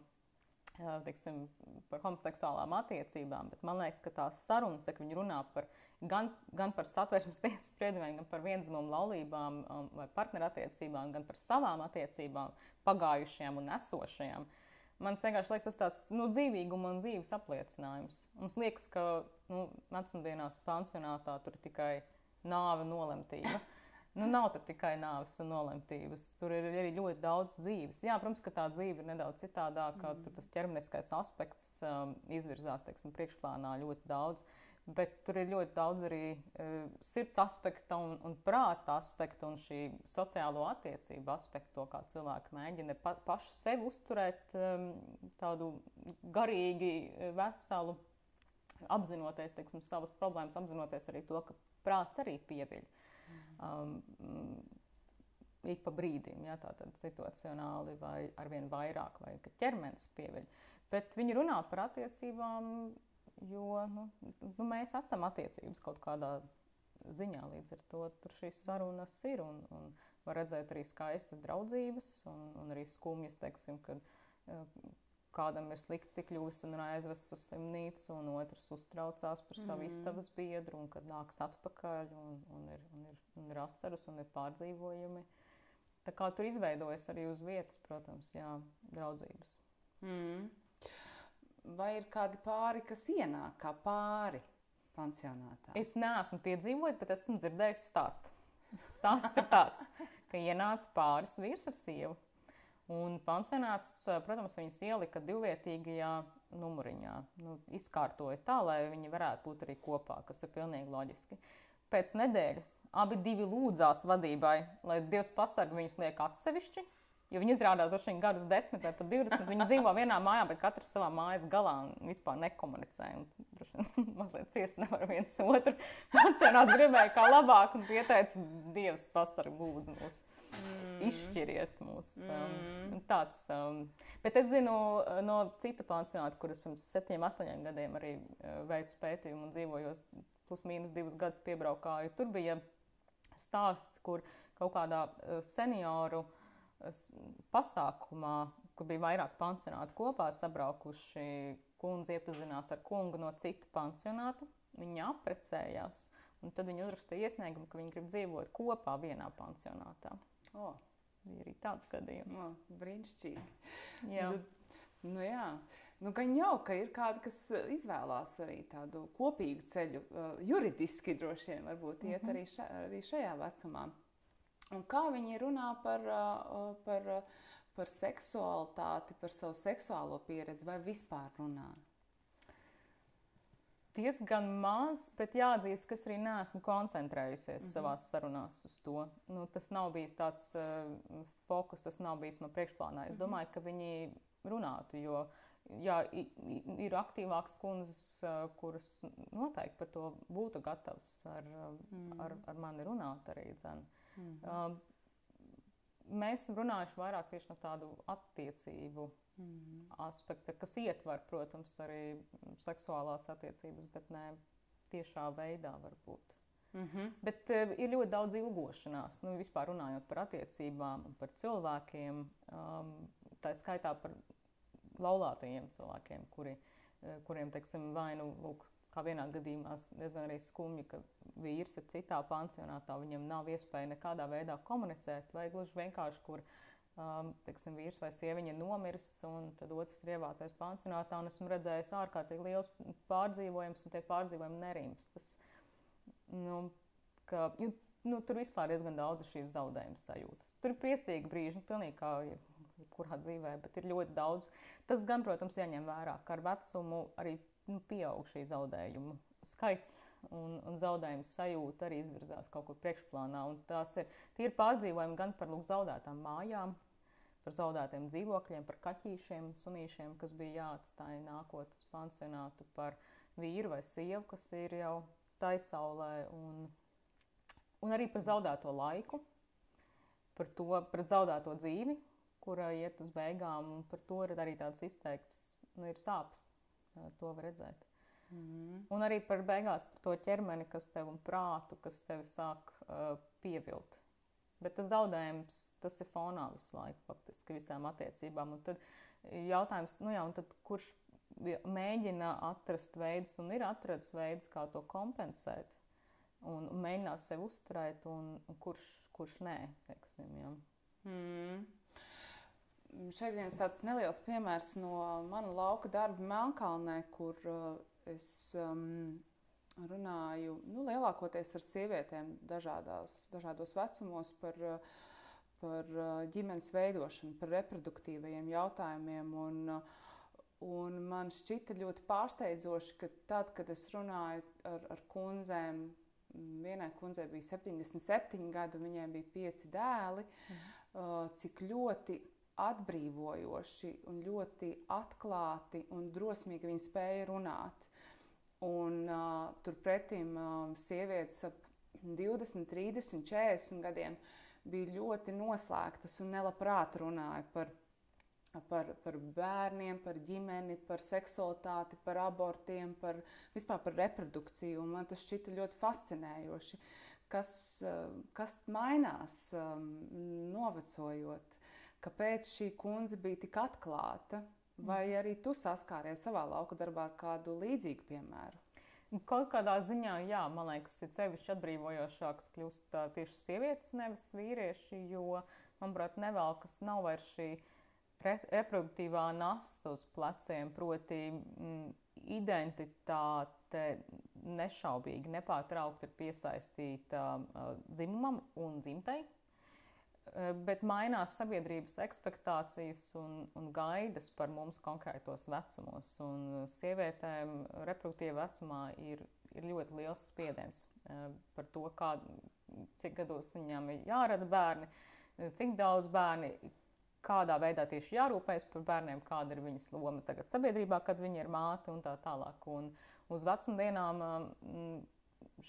teiksim, par homoseksuālām attiecībām. Bet man liekas, ka tās sarunas, tā, viņi runā par, gan, gan par satversmes tiesas spriedumiem, gan par vienzimumu laulībām um, vai partnerattiecībām, gan par savām attiecībām, pagājušajām un esošajām. Man vienkārši liekas, tas tāds nu, dzīvīguma un dzīves apliecinājums. Mums liekas, ka nu, vecumdienās pansionātā tur ir tikai nāve, nolemtība. Nu, nav tikai nāves un nolemtības. Tur ir arī ļoti daudz dzīves. Jā, protams, ka tā dzīve ir nedaudz citādāka. Mm. Tur tas ķermeniskais aspekts um, izvirzās teiksim, priekšplānā ļoti daudz. Bet tur ir ļoti daudz arī uh, sirds aspekta un, un prāta aspekta un šī sociālo attiecību aspekta, to, kā cilvēki mēģina pa, paši sevi uzturēt um, tādu garīgi veselu, apzinoties teiksim, savas problēmas, apzinoties arī to, ka prāts arī pieviļ. Um, ik pa brīdim, ja, tātad situacionāli vai arvien vairāk, vai ka ķermenis pieviļ. Bet viņi runā par attiecībām, jo nu, nu, mēs esam attiecības kaut kādā ziņā. Līdz ar to tur šīs sarunas ir un, un var redzēt arī skaistas draudzības un, un arī skumjas, teiksim, kad kādam ir slikti kļuvis un ir aizvests uz slimnīcu, un otrs uztraucās par savu mm. istabas biedru, un kad nāks atpakaļ, un, un, ir, un, ir, un ir asaras, un ir pārdzīvojumi. Tā kā tur izveidojas arī uz vietas, protams, jā, draudzības. Mm. Vai ir kādi pāri, kas ienāk kā pāri pansionātā? Es neesmu piedzīvojis, bet esmu dzirdējis stāstu. Stāsts ir tāds, ka ienāca pāris vīrs ar sievu Un pansionāts, protams, viņus ielika divvietīgajā numuriņā. Nu, izkārtoja tā, lai viņi varētu būt arī kopā, kas ir pilnīgi loģiski. Pēc nedēļas abi lūdzās vadībai, lai Dievs pasargā viņus liek atsevišķi. Jo viņi izrādās, ka viņi gadus desmit vai pat divdesmit. Viņi dzīvo vienā mājā, bet katrs savā mājas galā un vispār nekomunicē. Un, mazliet ciest nevar viens otru. Mācīnāt gribēja kā labāk un pieteica Dievs pasargā lūdzu mūs. Mm. Izšķiriet mūs. Um, mm. Tāds, um, bet es zinu uh, no cita pansionāta, kuras pirms septiņiem, astoņiem gadiem arī uh, veicu pētījumu un dzīvojos plus mīnus divus gadus piebraukāju. Tur bija stāsts, kur kaut kādā uh, senioru uh, pasākumā, kur bija vairāk pansionāti kopā sabraukuši. Kundze iepazinās ar kungu no cita pansionāta. Viņi apprecējās, un tad viņi uzrakstīja iesniegumu, ka viņi grib dzīvot kopā vienā pansionātā. Oh. Bija arī tāds gadījums. Oh, brīnišķīgi. Jā. Nu, nu, jā. Nu, gan jau, ka ir kādi, kas izvēlās arī tādu kopīgu ceļu, uh, juridiski droši vien, varbūt iet mm -hmm. arī, ša, arī šajā vecumā. Un kā viņi runā par, par, par seksualitāti, par savu seksuālo pieredzi, vai vispār runā? diezgan maz, bet jāatzīst, ka es arī neesmu koncentrējusies mm -hmm. savā sarunās uz to. Nu, tas nav bijis tāds uh, fokus, tas nav bijis man priekšplānā. Es mm -hmm. domāju, ka viņi runātu, jo jā, ir aktīvākas kundzes, uh, kuras noteikti par to būtu gatavas ar, mm -hmm. ar, ar mani runāt arī. Dzen. Mm -hmm. mēs esam runājuši vairāk tieši no tādu attiecību mm. aspekta, kas ietver, protams, arī seksuālās attiecības, bet ne tiešā veidā varbūt. Mm -hmm. Bet uh, ir ļoti daudz ilgošanās. Nu, vispār runājot par attiecībām, par cilvēkiem, um, tā skaitā par laulātajiem cilvēkiem, kuri, kuriem, teiksim, vai nu, lūk, kā vienā gadījumā diezgan arī skumji, ka vīrs ir citā pansionātā, viņam nav iespēja nekādā veidā komunicēt, vai gluži vienkārši, kur um, teiksim, vīrs vai sieviņa nomiris, un tad otrs ir ievācies pansionātā, un esmu redzējis ārkārtīgi liels pārdzīvojums, un tie pārdzīvojumi nerims. Tas, nu, ka, ju, nu, tur vispār diezgan daudz šīs zaudējuma sajūtas. Tur ir priecīgi brīži, nu, pilnīgi kā jebkurā dzīvē, bet ir ļoti daudz. Tas gan, protams, jāņem vērā, ka ar vecumu arī nu, pieaug šī zaudējumu skaits un, un zaudējuma sajūta arī izvirzās kaut kur priekšplānā. Tās ir, ir pārdzīvojumi gan par lūk, zaudētām mājām, par zaudētiem dzīvokļiem, par kaķīšiem, sunīšiem, kas bija jāatstāj nākotnes pansionātu, par vīru vai sievu, kas ir jau taisaulē, un, un arī par zaudēto laiku, par, to, par zaudēto dzīvi, kura iet uz beigām, un par to arī tāds izteikts, nu, sāpes. To var redzēt. Mm. Un arī par beigās par to ķermeni, kas tev un prātu, kas tevi sāk uh, pievilt. Bet tas zaudējums, tas ir fonā visu laiku, faktiski visām attiecībām. Un tad jautājums, nu jā, un tad kurš mēģina atrast veidus un ir atradis veidus, kā to kompensēt un, un mēģināt sevi uzturēt, un, un kurš, kurš nē, teiksim, jā. Mm. Šeit viens tāds neliels piemērs no mana lauka darba Melnkalnē, kur uh, es um, runāju nu, lielākoties ar sievietēm dažādās, dažādos vecumos par, par ģimenes veidošanu, par reproduktīvajiem jautājumiem. Un, un man šķita ļoti pārsteidzoši, ka tad, kad es runāju ar, ar kundzēm, vienai kundzei bija 77 gadi, un viņai bija pieci dēli, mm. cik ļoti atbrīvojoši un ļoti atklāti un drosmīgi viņi spēja runāt. Un uh, turpretī uh, sievietes ap 20, 30, 40 gadiem bija ļoti noslēgtas un nelabprāt runāja par, par, par bērniem, par ģimeni, par seksualitāti, par abortiem, par vispār par reprodukciju. Un man tas šķita ļoti fascinējoši, kas, kas mainās um, novecojot, kāpēc šī kundze bija tik atklāta Vai mhm. arī tu saskāries savā lauka darbā ar kādu līdzīgu piemēru? Kaut kādā ziņā, jā, man liekas, ir sevišķi atbrīvojošāks kļūst tieši sievietes, nevis vīrieši, jo, manuprāt, nevelkas nav vairs šī re reproduktīvā nasta uz pleciem, proti mm, identitāte nešaubīgi, nepārtraukti ir piesaistīta uh, dzimumam un dzimtai. Eh, bet mainās sabiedrības expectācijas un, un gaidas par mums konkrētos vecumos. Un sievietēm reproduktīvā vecumā ir, ir ļoti liels spiediens eh, par to, kā, cik gados viņām ir jārada bērni, cik daudz bērni, kādā veidā tieši jārūpējas par bērniem, kāda ir viņas loma tagad sabiedrībā, kad viņa ir māte un tā tālāk. Un uz vecumdienām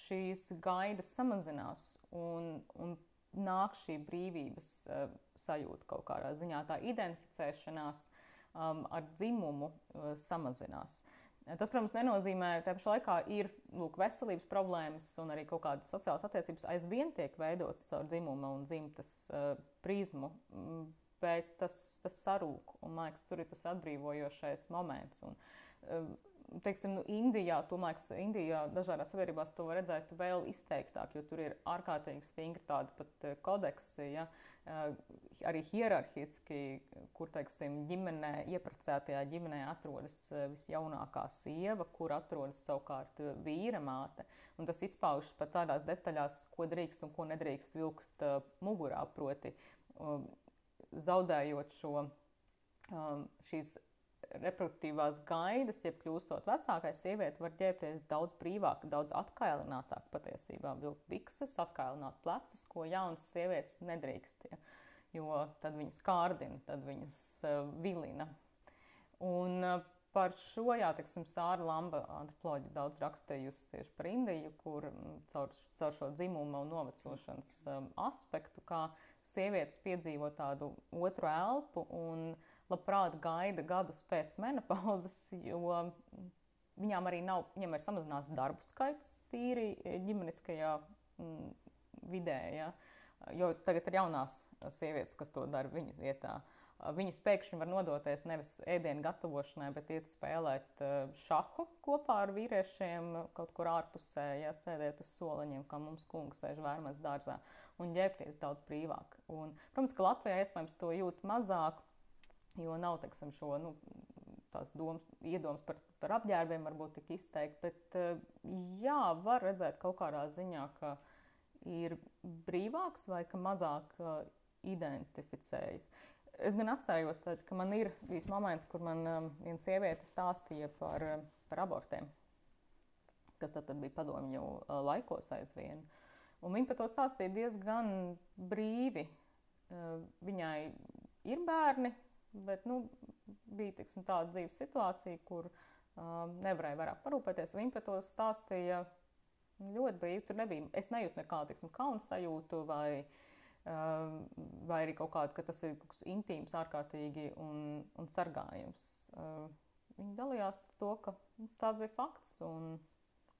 šīs gaidas samazinās. Un, un nāk šī brīvības uh, sajūta kaut kādā ziņā, tā identificēšanās um, ar dzimumu uh, samazinās. Tas, protams, nenozīmē, ka tajā pašā laikā ir lūk, veselības problēmas un arī kaut kādas sociālas attiecības aizvien tiek veidotas caur dzimuma un dzimtas uh, prizmu, mm, bet tas, tas sarūk un, man liekas, tur ir tas atbrīvojošais moments. Un, uh, teiksim, nu, Indijā, tomēr Indijā dažādās sabiedrībās to var redzēt vēl izteiktāk, jo tur ir ārkārtīgi stingri tādi pat eh, kodeksi, ja, eh, arī hierarhiski, kur, teiksim, ģimenē, ieprecētajā ģimenē atrodas eh, visjaunākā sieva, kur atrodas savukārt vīra māte. Un tas izpaužas pat tādās detaļās, ko drīkst un ko nedrīkst vilkt mugurā, proti zaudējot šo šīs reproduktīvās gaidas, jeb kļūstot vecākai, sieviete var ģērbties daudz brīvāk, daudz atkailinātāk patiesībā. Vilkt bikses, atkailināt plecus, ko jaunas sievietes nedrīkst. Ja? Jo tad viņas kārdina, tad viņas uh, vilina. Un uh, par šo, jā, teiksim, Sāra Lamba antropoloģija daudz rakstījusi tieši par Indiju, kur caur, caur šo dzimuma un novecošanas um, aspektu, kā sievietes piedzīvo tādu otru elpu un uh, labprāt gaida gadus pēc menopauzes, jo viņām arī nav, viņam ir samazināts darbu skaits tīri ģimeniskajā mm, vidē. Ja? Jo tagad ir jaunās sievietes, kas to dara viņu vietā. Viņas pēkšņi var nodoties nevis ēdienu gatavošanai, bet iet spēlēt šahu kopā ar vīriešiem kaut kur ārpusē, ja sēdēt uz soliņiem, kā mums kungs sēž vērmēs dārzā, un ģērbties daudz brīvāk. Un, protams, ka Latvijā iespējams to jūt mazāk, Jo nav teiksim, šo nu, domas, iedomas par, par apģērbiem, varbūt tik izteikti. Bet eh, jā, var redzēt kaut kādā ziņā, ka ir brīvāks vai ka mazāk uh, identificējas. Es gan atceros, tad, ka man ir bijis moments, kur man um, viena sieviete stāstīja par, par abortiem, kas tad, tad bija padomju laikos aizvien. Un viņa par to stāstīja diezgan brīvi. Viņai ir bērni, Bet nu, bija tiksim, tāda dzīves situācija, kur um, nevarēja vairāk parūpēties. Viņa par to stāstīja ļoti brīvi. Tur nebija, es nejūtu nekādu tiksim, kaunu sajūtu vai, um, vai arī kaut kādu, ka tas ir kaut kas intīms, ārkārtīgi un, un sargājams. Uh, viņa dalījās to, ka nu, tā bija fakts. Un,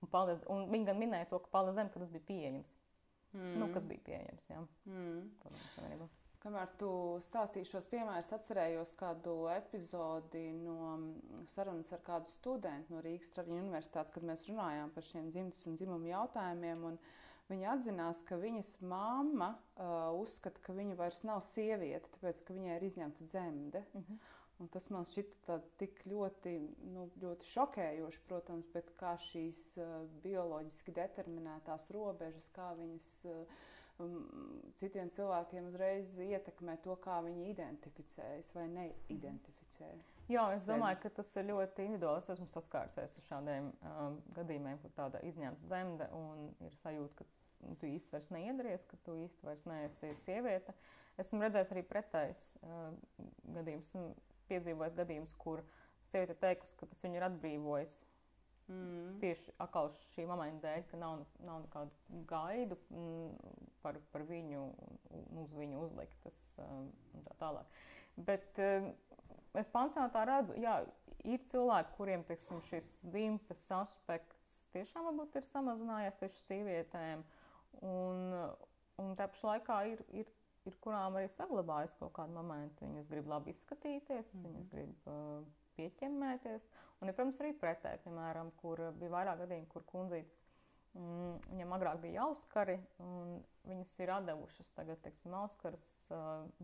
un, paldies, un viņa gan minēja to, ka paldies Dievam, ka tas bija pieejams. Mm. Nu, kas bija pieejams, jā. Mm. Paldies, Kamēr tu stāstīji šos piemērus, atcerējos kādu epizodi no mm, sarunas ar kādu studentu no Rīgas Traģiņu universitātes, kad mēs runājām par šiem dzimtas un dzimumu jautājumiem. Viņa atzinās, ka viņas mamma uh, uzskata, ka viņa vairs nav sieviete, tāpēc ka viņai ir izņemta dzemde. Uh mhm. -huh. Un tas man šķita tik ļoti, nu, ļoti šokējoši, protams, bet kā šīs uh, bioloģiski determinētās robežas, kā viņas. Uh, citiem cilvēkiem uzreiz ietekmē to, kā viņi identificējas vai neidentificējas. Jā, es domāju, ka tas ir ļoti individuāli. Es esmu saskārusies ar šādiem um, gadījumiem, kur tāda izņemta dzemde un ir sajūta, ka nu, tu īsti vairs neiedaries, ka tu īsti vairs neesi sieviete. Esmu redzējis arī pretējs uh, gadījums, piedzīvojis gadījums, kur sieviete teikusi, ka tas viņu ir atbrīvojis Mm. Tieši atkal šī momenta dēļ, ka nav, nav nekādu gaidu mm, par, par viņu, uz viņu uzliktas um, un tā tālāk. Bet um, es pansionātā redzu, jā, ir cilvēki, kuriem teiksim, šis dzimtas aspekts tiešām varbūt ir samazinājies tieši sievietēm. Un, un tā pašā laikā ir, ir, ir kurām arī saglabājas kaut kādi momenti. Viņas grib labi izskatīties, mm. viņas grib uh, pieķemmēties. Un, ja, protams, arī pretēji, piemēram, kur bija vairāk gadījumu, kur kundzītes mm, viņam agrāk bija auskari, un viņas ir devušas tagad, teiksim, auskarus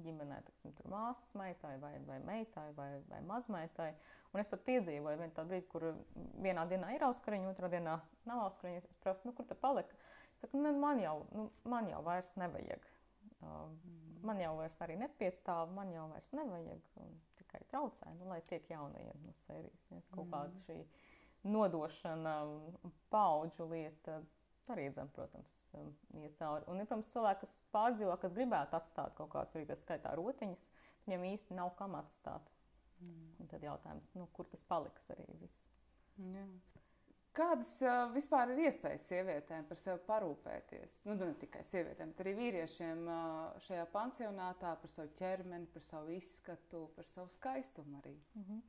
ģimenē, teiksim, tur māsas meitai vai, vai meitai vai, vai mazmeitai. Un es pat piedzīvoju vienu tādu brīdi, kur vienā dienā ir auskariņa, otrā dienā nav auskariņa. Es prasu, nu, kur ta palika? Es saku, nu, man jau, nu, man jau vairs nevajag. Uh, man jau vairs arī nepiestāv, man jau vairs nevajag. Un tikai traucē, nu, lai tiek jaunajiem no sērijas. Ja, kaut mm. kāda šī nodošana, paudžu lieta. Arī, zem, protams, um, iet cauri. Un, ja, protams, cilvēki, kas pārdzīvo, kas gribētu atstāt kaut kādas arī tā skaitā rotiņas, viņiem īsti nav kam atstāt. Mm. Un tad jautājums, nu, kur tas paliks arī viss. Jā. Kādas uh, vispār ir iespējas sievietēm par sevi parūpēties? Nu, nu, ne tikai sievietēm, bet arī vīriešiem uh, šajā pansionātā par savu ķermeni, par savu izskatu, par savu skaistumu arī. Mm -hmm.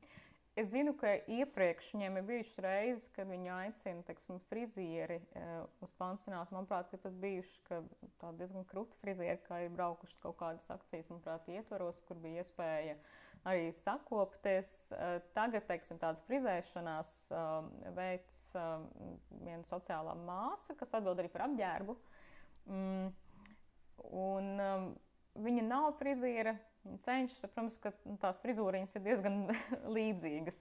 Es zinu, ka iepriekš viņiem ir bijušas reizes, kad viņi aicina teiksim, frizieri uh, uz pansionātu. Manuprāt, ir pat bijuši diezgan krūti frizieri, kā ir braukuši kaut kādas akcijas, manuprāt, ietvaros, kur bija iespēja uh, arī sakopties. Eh, tagad, teiksim, tādas frizēšanās eh, veids eh, viena sociālā māsa, kas atbild arī par apģērbu. Mm, un viņa nav friziera. Viņa cenšas, bet, protams, ka nu, tās frizūriņas ir diezgan līdzīgas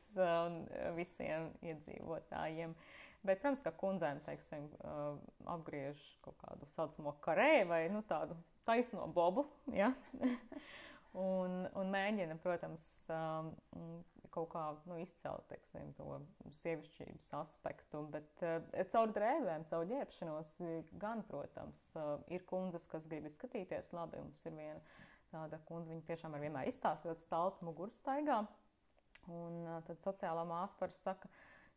visiem iedzīvotājiem. Bet, protams, ka kundzēm teiksim, apgriež kaut kādu tā saucamo karē vai nu, tādu taisno bobu. Ja? un, un mēģina, protams, um, kaut kā nu, izcelt teiksim, to sievišķības aspektu. Bet uh, caur drēbēm, caur ģērbšanos, gan, protams, uh, ir kundzes, kas grib izskatīties labi. Mums ir viena tāda kundze, viņa tiešām ar vienmēr izstāsta ļoti staltu mugurstaigā. Un uh, tad sociālā māsa parasti saka,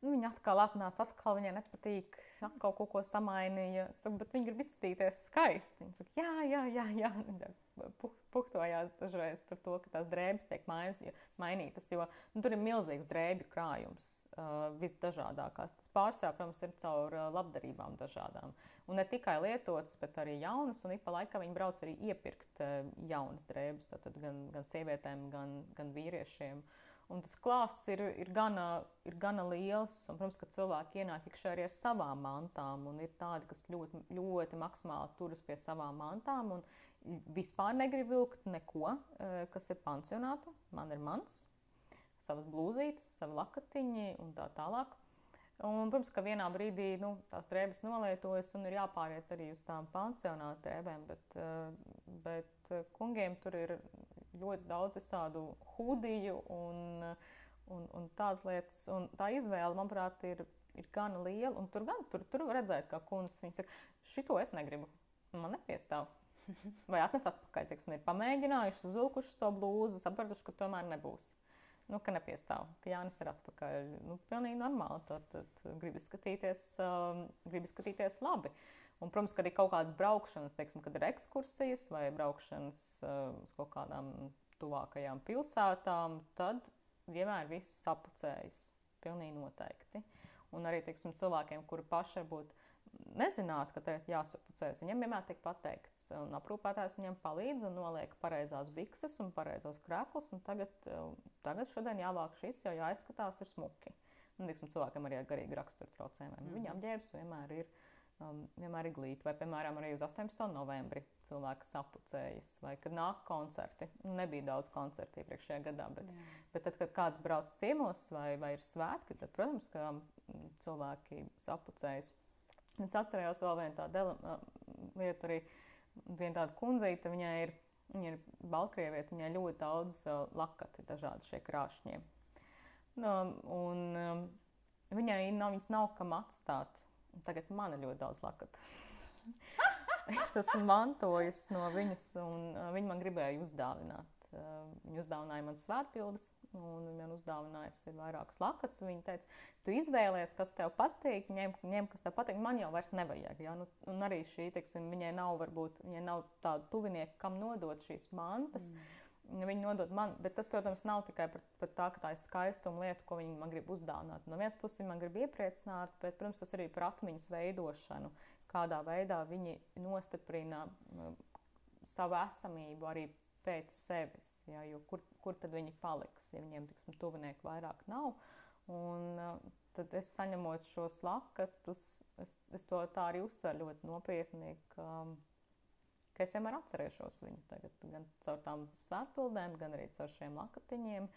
nu, viņa atkal atnāca, atkal viņai nepatīk, atkal kaut ko samainīja, saku, bet viņa grib izskatīties skaisti. Viņa saka, jā, jā, jā, jā puhtojās dažreiz par to, ka tās drēbes tiek mainas, mainītas, jo nu, tur ir milzīgs drēbju krājums, uh, visdažādākās. Tas pārsvarā, protams, ir caur uh, labdarībām dažādām. Un ne tikai lietotas, bet arī jaunas, un ik pa laikam viņi brauc arī iepirkt uh, jaunas drēbes, tātad gan, gan sievietēm, gan, gan vīriešiem. Un tas klāsts ir, ir, gana, ir gana liels. Un, protams, ka cilvēki ienāk iekšā arī ar savām mantām. Ir tādi, kas ļoti, ļoti maksimāli turas pie savām mantām. Un vispār negribu vilkt neko, eh, kas ir pansionāta. Man ir mans, savas blūzītes, savi lakatiņi un tā tālāk. Un, protams, ka vienā brīdī nu, tās drēbes nolietojas un ir jāpāriet arī uz tām pansionāta drēbēm, bet, eh, bet eh, kungiem tur ir ļoti daudz visādu hūdiju un, un, un tādas lietas. Un tā izvēle, manuprāt, ir, ir gana liela. Un tur gan tur, tur redzēt, kā kundzes viņa saka, šito es negribu. Man nepiestāv. Vai atnes atpakaļ, teiksim, ir pamēģinājuši, uzvilkuši to blūzi, sapratuši, ka tomēr nebūs. Nu, ka nepiestāv, ka Jānis ir atpakaļ. Nu, pilnīgi normāli. Tad, tad gribi, skatīties, uh, gribi skatīties labi. Un, protams, kad ir kaut kādas braukšanas, teiksim, kad ir ekskursijas vai braukšanas uh, uz kaut kādām tuvākajām pilsētām, tad vienmēr viss sapucējas. Pilnīgi noteikti. Un arī teiksim, cilvēkiem, kuri paši varbūt nezinātu, ka tagad jāsapucēs. Viņam vienmēr tiek pateikts, un aprūpētājs viņam palīdz un noliek pareizās bikses un pareizos krāklus. Un tagad, tagad šodien jāvāk šis, jo jāizskatās ir smuki. Un, tiksim, cilvēkam arī ir garīgi rakstura traucējumi. Mm -hmm. Viņam ģērbs vienmēr ir. Um, vienmēr ir glīti, vai, piemēram, arī uz 18. novembri cilvēki sapucējas, vai kad nāk koncerti. Nebija daudz koncertu iepriekšējā gadā, bet, Jā. bet tad, kad kāds brauc ciemos vai, vai ir svētki, tad, protams, ka cilvēki sapucējas. Es atcerējos vēl vienu tādu lietu, arī viena tāda kundzīte, viņai ir, viņa ir Baltkrievieta, viņai ļoti daudz uh, lakati, dažādi šie krāšņie. Nu, un um, viņai nav, viņas nav kam atstāt. Tagad man ir ļoti daudz lakatu. es esmu mantojusi no viņas, un uh, viņa man gribēja uzdāvināt. Uh, viņa uzdāvināja man svētpildes, un viņa man uzdāvināja vairākus lakatus. Viņa teica, tu izvēlējies, kas tev patīk, ņem, ņem kas tev patīk. Man jau vairs nevajag. Ja? Nu, un arī šī, teiksim, viņai nav, varbūt, viņai nav tādu tuvinieku, kam nodot šīs mantas. Mm. Viņi nodod man, bet tas, protams, nav tikai par, par tā, ka tā ir skaistuma lieta, ko viņi man grib uzdāvināt. No vienas puses, viņi man grib iepriecināt, bet, protams, tas arī par atmiņas veidošanu, kādā veidā viņi nostiprina savu esamību arī pēc sevis. Ja, kur, kur tad viņi paliks, ja viņiem tiksim, tuvinieku vairāk nav? Un, tad es saņemot šos lakatus, es, es to tā arī uztveru ļoti nopietni. Ka, ka es vienmēr atcerēšos viņu tagad, gan caur tām svētpildēm, gan arī caur šiem lakatiņiem.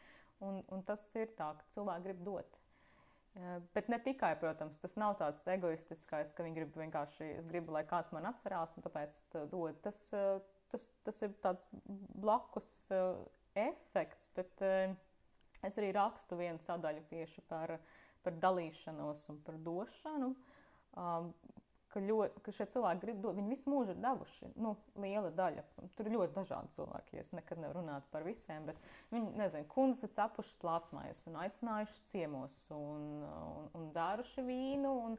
Un, un tas ir tā, ka cilvēki grib dot. Bet ne tikai, protams, tas nav tāds egoistiskais, ka viņi grib vienkārši, es gribu, lai kāds man atcerās, un tāpēc es dodu. Tas, tas, tas ir tāds blakus uh, efekts, bet uh, es arī rakstu vienu sadaļu tieši par, par dalīšanos un par došanu. Um, ka, ļoti, ka šie cilvēki grib dot, viņi visu mūžu ir devuši. Nu, liela daļa. Tur ir ļoti dažādi cilvēki. Es nekad nevaru runāt par visiem, bet viņi, nezinu, kundzes ir cepuši plātsmājas un aicinājuši ciemos un, un, un dzēruši vīnu. Un,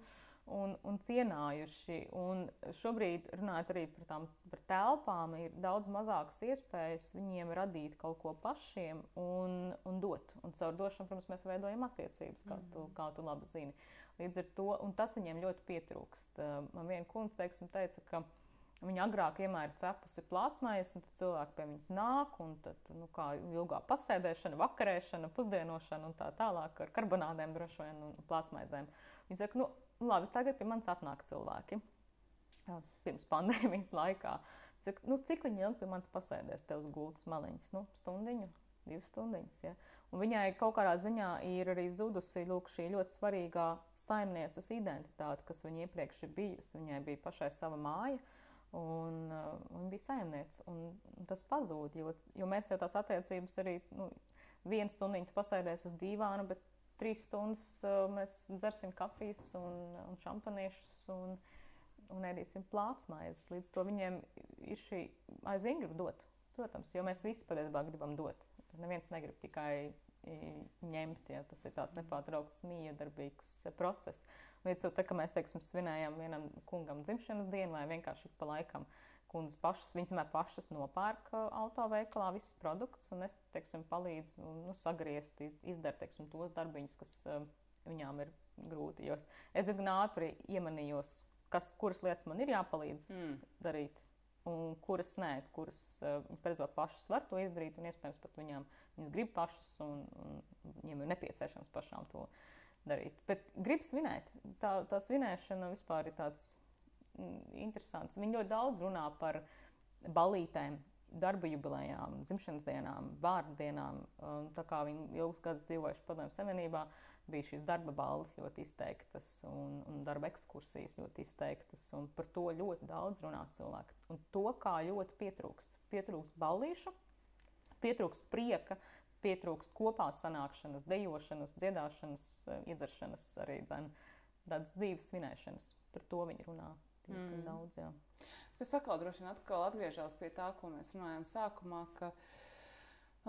un, un cienājuši. Un šobrīd, runājot arī par tām par telpām, ir daudz mazākas iespējas viņiem radīt kaut ko pašiem un, un dot. Un caur došanu, protams, mēs veidojam attiecības, kā tu, mm. kā tu labi zini. Līdz ar to, un tas viņiem ļoti pietrūkst. Man viena kundze teiksim, teica, ka Viņa agrāk vienmēr ir cepusi plātsmājas, un cilvēki pie viņas nāk, un tad, nu, kā ilgā pasēdēšana, vakarēšana, pusdienošana un tā tālāk ar karbonādēm droši vien un plātsmaizēm. Viņa saka, nu, labi, tagad pie manis atnāk cilvēki. Pirms pandēmijas laikā. Saka, nu, cik viņi ilgi pie manis pasēdēs, te uz gultas maliņas? Nu, stundiņu, divas stundiņas. Ja? Un viņai kaut kādā ziņā ir arī zudusi lūk, šī ļoti svarīgā saimnieces identitāte, kas viņai iepriekš ir bijusi. Viņai bija pašai sava māja. Un, uh, viņa bija saimniece, un, tas pazūd, jo, jo mēs jau tās attiecības arī nu, vienu stundu pasēdēs uz dīvāna, bet trīs stundas uh, mēs dzersim kafijas un, un šampaniešus un, un ēdīsim plātsmaizes. Līdz to viņiem ir šī aizvien grib dot. Protams, jo mēs visi patiesībā gribam dot. Neviens negrib tikai ņemt, ja tas ir tāds nepārtraukts miedarbīgs process. Līdz tam, kad mēs teiksim, svinējam vienam kungam dzimšanas dienu vai vienkārši pa laikam, kundzes pašas, viņas vienmēr pašas nopērk autoveikalā visus produktus, un es teiksim, palīdzu nu, sagriezt, izdarīt teiksim, tos darbiņus, kas uh, viņām ir grūti. Jo es diezgan ātri iemanījos, kas, kuras lietas man ir jāpalīdz mm. darīt un kuras nē, kuras uh, pašas var to izdarīt, un iespējams pat viņām viņas grib pašas, un, un viņiem ir nepieciešams pašām to darīt. Bet grib svinēt. Tā, tā svinēšana vispār ir tāds interesants. Viņi ļoti daudz runā par balītēm. Darba jubilejām, dzimšanas dienām, vārdu dienām. Tā kā viņi ilgus gadus dzīvojuši Padomju Savienībā, bija šīs darba balvas ļoti izteiktas un, un darba ekskursijas ļoti izteiktas. Par to ļoti daudz runā cilvēki. Un to kā ļoti pietrūkst. Pietrūkst ballīšu, pietrūkst prieka, pietrūkst kopā sanākšanas, dejošanas, dziedāšanas, iedzeršanas, arī tādas dzīves svinēšanas. Par to viņi runā diezgan mm. daudz. Jā. Tas atkal droši vien atkal atgriežas pie tā, ko mēs runājām sākumā. Ka,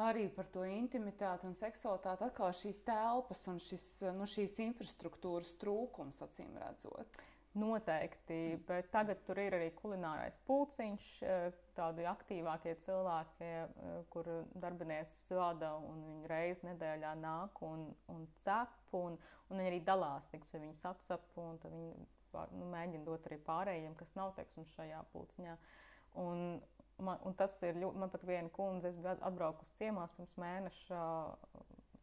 arī par to intimitāti un seksualitāti, atkal šīs telpas un šis, nu, šīs infrastruktūras trūkums, acīm redzot. Noteikti, bet tagad tur ir arī kulinārais pulciņš, eh, tādi aktīvākie cilvēki, eh, kur darbinieces vada un viņi reizi nedēļā nāk un, un cep, un, un viņi arī dalās, tiksim, viņi sacep, un viņi nu, mēģina dot arī pārējiem, kas nav, teiksim, šajā pulciņā. Un, Man, un tas ir ļoti, man pat viena kundze, es biju atbraukusi ciemās pirms mēneša.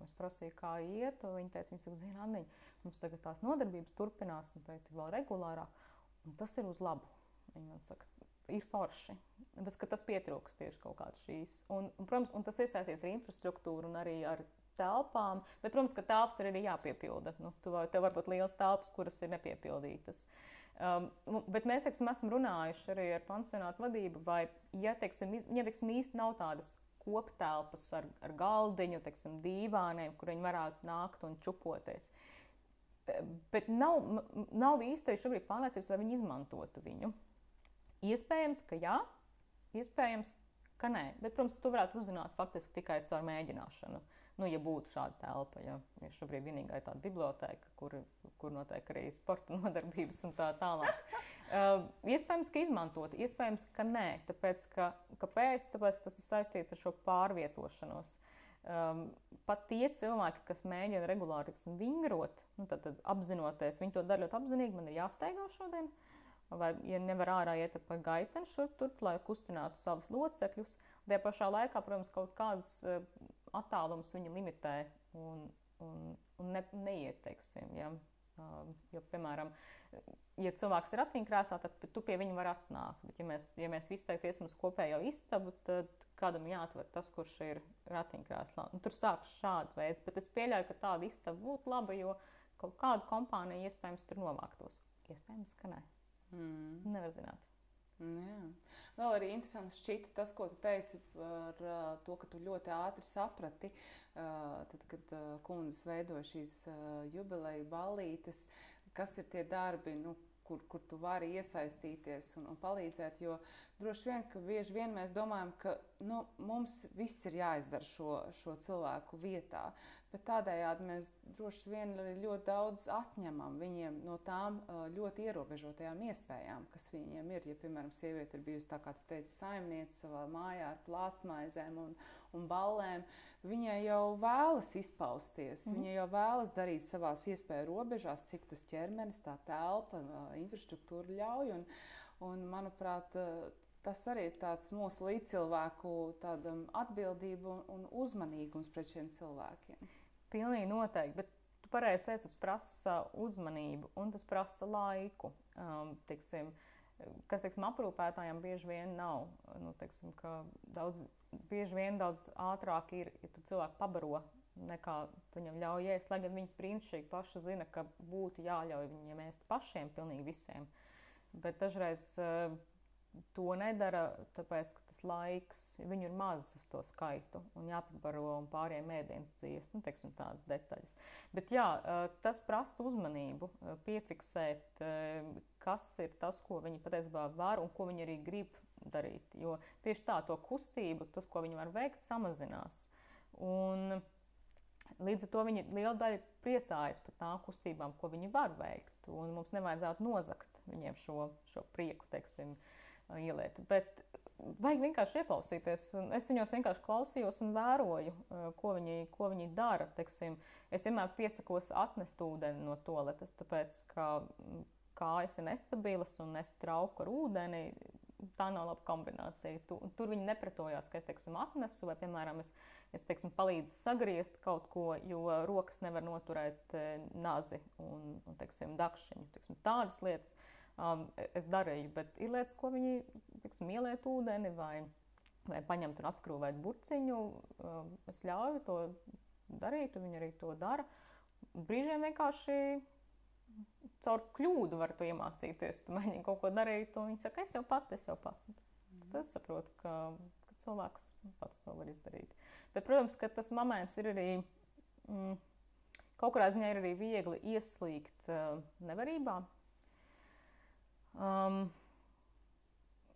Es prasīju, kā iet, un viņa teica, viņa zina, Anniņa, mums tagad tās nodarbības turpinās, un ir vēl regulārāk, un tas ir uz labu. Viņa man saka, ir forši, bet tas pietrūks tieši kaut kādas šīs. Un, un, protams, un tas ir saistīts ar infrastruktūru un arī ar telpām, bet, protams, ka telpas ir arī jāpiepilda. Nu, tu, tev var būt liels telpas, kuras ir nepiepildītas. Um, bet mēs teiksim, esam runājuši arī ar pansionātu vadību, vai, ja, teiksim, ja teiksim, īsti nav tādas koptelpas ar, ar galdiņu, teiksim, dīvāniem, kur viņi varētu nākt un čupoties. Bet nav, nav īsti šobrīd pārliecības, vai viņi izmantotu viņu. Iespējams, ka jā, iespējams, ka nē. Bet, protams, to varētu uzzināt faktiski tikai caur mēģināšanu. Uh, nu, ja būtu šāda telpa. Ja, ja šobrīd vienīgā ir tāda biblioteka, kur, kur notiek arī sporta nodarbības un tā tālāk. Uh, iespējams, ka izmantot, iespējams, ka nē. Tāpēc, ka, kāpēc? Tāpēc, ka tas ir saistīts ar šo pārvietošanos. Um, pat tie cilvēki, kas mēģina regulāri tiksim, vingrot, nu, tad, tad apzinoties, viņi to dara ļoti apzinīgi, man ir jāsteigā šodien. Vai, ja nevar ārā iet pa gaiteni šurp tur, lai kustinātu savus locekļus, tajā pašā laikā, protams, kaut kādas uh, attālums viņa limitē un, un, un ne, neieteiksim. Ja? Uh, jo, piemēram, ja cilvēks ir ratiņkrēslā, tad tu pie viņa var atnākt. Bet, ja mēs, ja mēs visi iesim uz kopējo istabu, tad kādam jāatver tas, kurš ir ratiņkrēslā. Un tur sākas šāds veids, bet es pieļauju, ka tāda istaba būtu laba, jo kaut kāda kompānija iespējams tur novāktos. Iespējams, ka nē. Mm. Nevar zināt. Jā. Vēl arī interesants šķita tas, ko tu teici par uh, to, ka tu ļoti ātri saprati, uh, tad, kad uh, kundzes veidoja šīs jubileju ballītes, kas ir tie darbi, nu, kur, kur tu vari iesaistīties un, un palīdzēt. Jo droši vien, ka bieži vien mēs domājam, ka nu, mums viss ir jāizdara šo, šo cilvēku vietā, bet tādējādi mēs droši vien arī ļoti daudz atņemam viņiem no tām ļoti ierobežotajām iespējām, kas viņiem ir. Ja, piemēram, sieviete ir bijusi tā, kā tu teici, saimniece savā mājā ar plātsmaizēm un, un ballēm, viņai jau vēlas izpausties, mm. viņa jau vēlas darīt savās iespēju robežās, cik tas ķermenis, tā telpa, infrastruktūra ļauj. Un, un, manuprāt, tas arī ir tāds mūsu līdzcilvēku atbildība un uzmanīgums pret šiem cilvēkiem. Pilnīgi noteikti, bet tu pareizi teici, tas prasa uzmanību un tas prasa laiku. Um, tiksim, kas, teiksim, aprūpētājiem bieži vien nav. Nu, teiksim, daudz, bieži vien daudz ātrāk ir, ja tu cilvēku pabaro nekā viņam ļauj ēst. Lai gan viņas brīnišķīgi paši zina, ka būtu jāļauj viņiem ēst pašiem, pilnīgi visiem. Bet dažreiz uh, to nedara, tāpēc, ka tas laiks, viņu ir maz uz to skaitu un jāpabaro un pārējiem ēdienas dzīves, nu, teiksim, tādas detaļas. Bet jā, tas prasa uzmanību, piefiksēt, kas ir tas, ko viņi patiesībā var un ko viņi arī grib darīt. Jo tieši tā, to kustību, tas, ko viņi var veikt, samazinās. Un, Līdz ar to viņi liela daļa priecājas par tām kustībām, ko viņi var veikt. Mums nevajadzētu nozagt viņiem šo, šo prieku, teiksim, ieliet. Bet vajag vienkārši ieklausīties. Es viņos vienkārši klausījos un vēroju, ko viņi, ko viņi dara. Teiksim, es vienmēr piesakos atnest ūdeni no toaletes, tāpēc ka kājas ir nestabilas un es trauku ar ūdeni tā nav laba kombinācija. Tu, tur viņi nepretojās, ka es teiksim, atnesu, vai, piemēram, es, es teiksim, palīdzu sagriezt kaut ko, jo rokas nevar noturēt e, nazi un, un teiksim, dakšiņu. Teiksim, tādas lietas um, es darīju, bet ir lietas, ko viņi teiksim, ieliet ūdeni vai, vai paņemt un atskrūvēt burciņu. Um, es ļauju to darīt, un viņi arī to dara. Brīžiem vienkārši caur kļūdu var to iemācīties. Tu mēģini kaut ko darīt, un viņi saka, es jau pati, es jau pati. Tad es saprotu, ka, ka cilvēks pats to var izdarīt. Bet, protams, ka tas moments ir arī. Mm, Kaut kādā ziņā ir arī viegli ieslīgt uh, nevarībā. Um,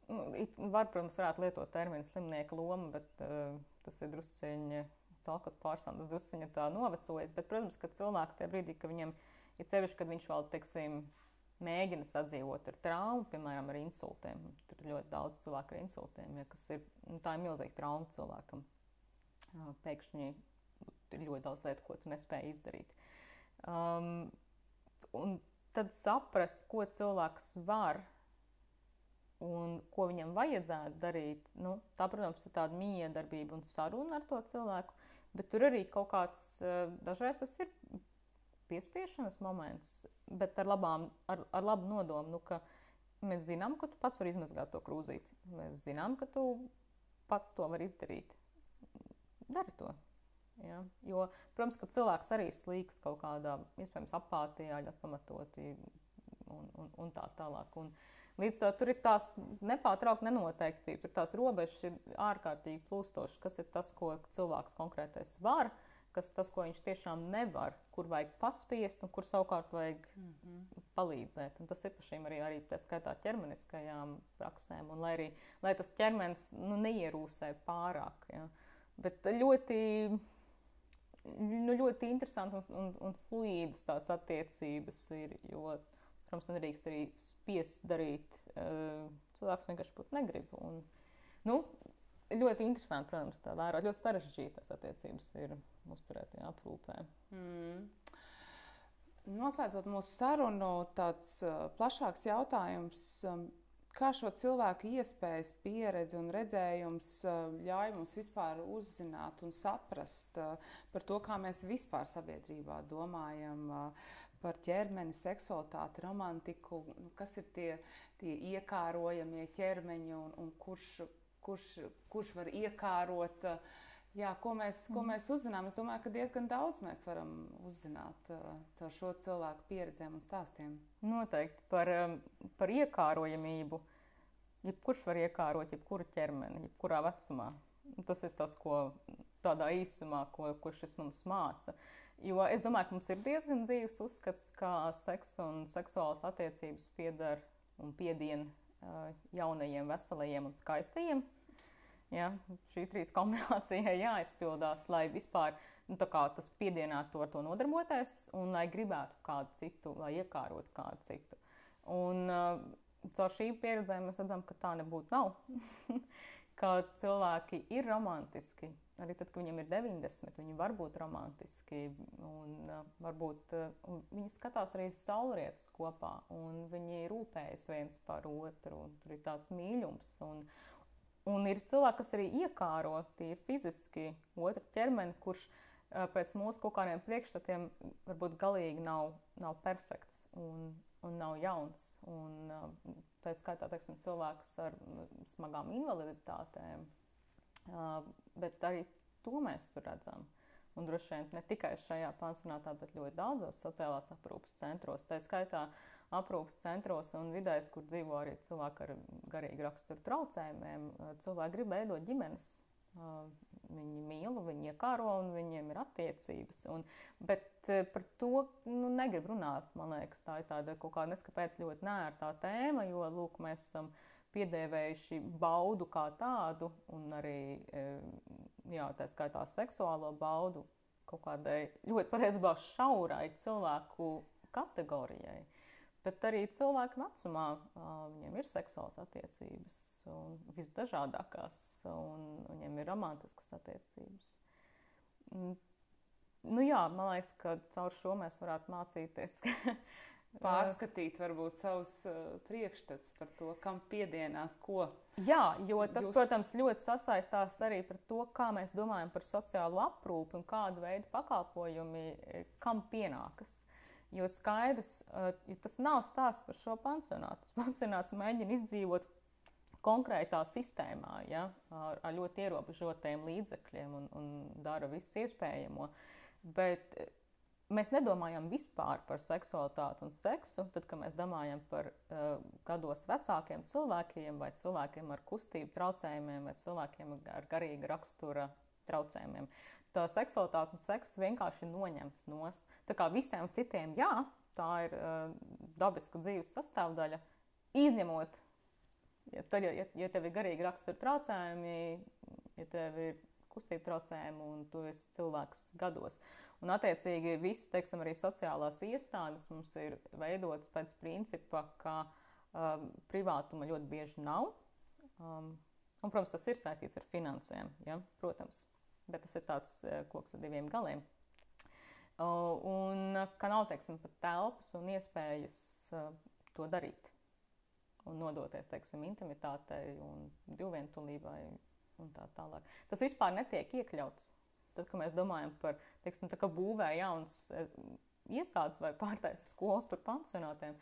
var, protams, varētu lietot terminu slimnieka loma, bet uh, tas ir drusciņi tā, ka pārstāvja drusciņi tā novecojis. Bet, protams, ka cilvēks tajā brīdī, kad viņam ir sevišķi, kad viņš vēl, teiksim, mēģina sadzīvot ar traumu, piemēram, ar insultiem. Tur ir ļoti daudz cilvēku ar insultiem, ja, kas ir, nu, tā ir milzīga trauma cilvēkam. Pēkšņi ir ļoti daudz lietu, ko tu nespēji izdarīt. Um, un tad saprast, ko cilvēks var un ko viņam vajadzētu darīt, nu, tā, protams, ir tāda miedarbība un saruna ar to cilvēku, bet tur arī kaut kāds, dažreiz tas ir piespiešanas moments, bet ar, labām, ar, ar labu nodomu, nu, mēs zinām, ka tu pats vari izmazgāt to krūzīti. Mēs zinām, ka tu pats to vari izdarīt. Dari to. Ja? Jo, protams, ka cilvēks arī slīkst kaut kādā, iespējams, apātijā, ļoti pamatoti un, un, un tā tālāk. Un līdz to tur ir tāds nepārtraukti nenoteiktība, tur tās robežas ir ārkārtīgi plūstošas, kas ir tas, ko cilvēks konkrētais var kas tas, ko viņš tiešām nevar, kur vajag paspiest un kur savukārt vajag mm -hmm. palīdzēt. Un tas ir pašiem arī, arī tā skaitā ķermeniskajām praksēm, un lai arī lai tas ķermenis nu, neierūsē pārāk. Ja. Bet ļoti, nu, ļoti interesanti un, un, un fluīdas tās attiecības ir, jo, protams, nedrīkst arī spiest darīt. Uh, cilvēks vienkārši pat negrib. Un, nu, ļoti interesanti, protams, tā vērot. Ļoti sarežģītas attiecības ir uzturētajā aprūpē. Mm. Noslēdzot mūsu sarunu, tāds uh, plašāks jautājums. Kā šo cilvēku iespējas, pieredze un redzējums uh, ļauj mums vispār uzzināt un saprast uh, par to, kā mēs vispār sabiedrībā domājam uh, par ķermeni, seksualitāti, romantiku, nu, kas ir tie, tie iekārojamie ķermeņi un, un kurš, kurš, kurš var iekārot. Jā, ko, mēs, ko mm. mēs uzzinām? Es domāju, ka diezgan daudz mēs varam uzzināt uh, caur šo cilvēku pieredzēm un stāstiem. Noteikti par, um, par iekārojamību. Jebkurš var iekārot jebkuru ķermeni, jebkurā vecumā. Tas ir tas, ko tādā īsumā, ko, ko šis mums māca. Jo es domāju, ka mums ir diezgan dzīves uzskats, ka seks un seksuālas attiecības pieder un piedien uh, jaunajiem, veselajiem un skaistajiem Ja, šī trīs kombinācija jāizpildās, lai vispār nu, tas piedienātu ar to nodarboties un lai gribētu kādu citu, lai iekārotu kādu citu. Un, uh, caur šīm pieredzēm mēs redzam, ka tā nebūtu nav. ka cilvēki ir romantiski. Arī tad, kad viņiem ir 90, viņi var būt romantiski. Un, uh, varbūt, uh, viņi skatās arī saulrietus kopā, un viņi rūpējas viens par otru. Tur ir tāds mīlums. Un, Un ir cilvēki, kas arī iekāro tīri fiziski otru ķermeni, kurš pēc mūsu kaut kādiem priekšstatiem varbūt galīgi nav, nav perfekts un, un nav jauns. Un, tā skaitā teiksim, cilvēkus ar smagām invaliditātēm. Bet arī to mēs tur redzam. Un droši vien ne tikai šajā pansionātā, bet ļoti daudzos sociālās aprūpes centros. Tā skaitā aprūpes centros un vidēs, kur dzīvo arī cilvēki ar garīgu raksturu traucējumiem. Cilvēki grib veidot ģimenes. Viņi mīl, viņi iekāro un viņiem ir attiecības. Un, bet par to nu, negrib runāt. Man liekas, tā ir tāda kaut kāda neskapēc ļoti nērtā tēma, jo lūk, mēs esam. Piedēvējuši baudu kā tādu, un arī jā, tā skaitā seksuālo baudu kaut kādai ļoti patiesībā šaurai cilvēku kategorijai. Bet arī cilvēku vecumā viņiem ir seksuāls attiecības, un visdažādākās, un viņiem ir romantiskas attiecības. Nu jā, man liekas, ka caur šo mēs varētu mācīties, pārskatīt varbūt savus uh, priekšstats par to, kam piedienās ko. Jā, jo tas, just. protams, ļoti sasaistās arī par to, kā mēs domājam par sociālo aprūpi un kādu veidu pakalpojumi kam pienākas. Jo skaidrs, uh, ja tas nav stāsts par šo pansionātu. Tas pansionāts mēģina izdzīvot konkrētā sistēmā, ja, ar, ar ļoti ierobežotiem līdzekļiem un, un dara visu iespējamo. Bet mēs nedomājam vispār par seksualitāti un seksu, tad, kad mēs domājam par uh, gados vecākiem cilvēkiem vai cilvēkiem ar kustību traucējumiem vai cilvēkiem ar garīga rakstura traucējumiem. Tā seksualitāte un seks vienkārši noņemts nost. Tā kā visiem citiem, jā, tā ir uh, dabiska dzīves sastāvdaļa, izņemot, ja, tad, ja, ja tev ir garīgi rakstura traucējumi, ja tev ir kustību traucējumi un tu esi cilvēks gados. Un, attiecīgi, visas, teiksim, arī sociālās iestādes mums ir veidotas pēc principa, ka um, privātuma ļoti bieži nav. Um, un, protams, tas ir saistīts ar finansēm, ja? protams, bet tas ir tāds uh, koks ar diviem galiem. Un ka nav, teiksim, pat telpas un iespējas uh, to darīt un nodoties, teiksim, intimitātei un divvientulībai un tā tālāk. Tas vispār netiek iekļauts Tad, kad mēs domājam par, teiksim, tā būvē jaunas iestādes vai pārtaisa skolas par pansionātiem,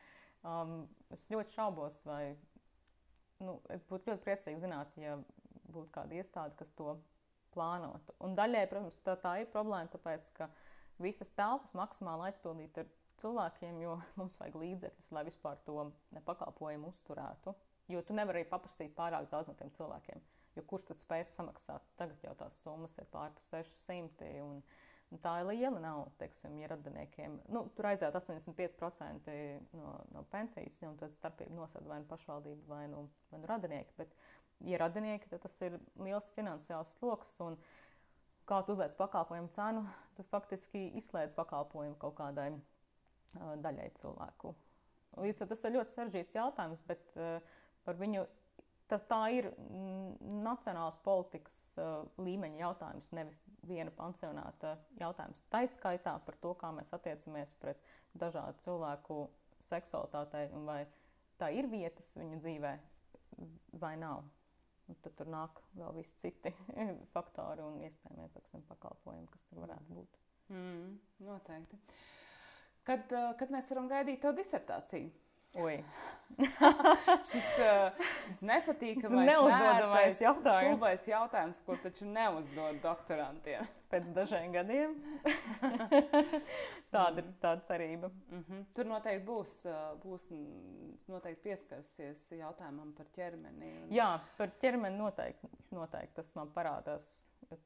um, es ļoti šaubos, vai, nu, es būtu ļoti priecīgi zināt, ja būtu kāda iestāde, kas to plānotu. Un daļai, protams, tā, tā ir problēma, tāpēc, ka visas telpas maksimāli aizpildīt ar cilvēkiem, jo mums vajag līdzekļus, lai vispār to pakalpojumu uzturētu. Jo tu nevari paprasīt pārāk daudz no tiem cilvēkiem. Jo kurš tad spēs samaksāt? Tagad jau tās summas ir pārpa 600. Un, un tā ir liela nauda, teiksim, ja radiniekiem. Nu, tur aiziet 85% no, no pensijas, un tad starpība nosaka vai nu pašvaldība, vai nu, vai nu radinieki. Bet, ja radinieki, tad tas ir liels finansiāls sloks. Kā tu uzliec pakalpojumu cenu, tad faktiski izslēdz pakalpojumu kaut kādai uh, daļai cilvēku. Līdz ar to tas ir ļoti sarežģīts jautājums, bet uh, par viņu Tas tā ir nacionāls politikas uh, līmeņa jautājums, nevis viena pansionāta jautājums. Tā izskaitā par to, kā mēs attiecamies pret dažādu cilvēku seksualitātei un vai tā ir vietas viņu dzīvē vai nav. Un tad tur nāk vēl visi citi faktori un iespējamie pakalpojumi, kas tur varētu būt. Mm, noteikti. Kad, uh, kad mēs varam gaidīt to disertāciju? šis, uh, šis nepatīkamais, neuzdodamais jautājums. Stulbais jautājums, ko taču neuzdod doktorantiem. Pēc dažiem gadiem. tāda ir tāda cerība. Mm -hmm. Tur noteikti būs, būs noteikti pieskarsies jautājumam par ķermeni. Un... Jā, par ķermeni noteikti, noteikti tas man parādās.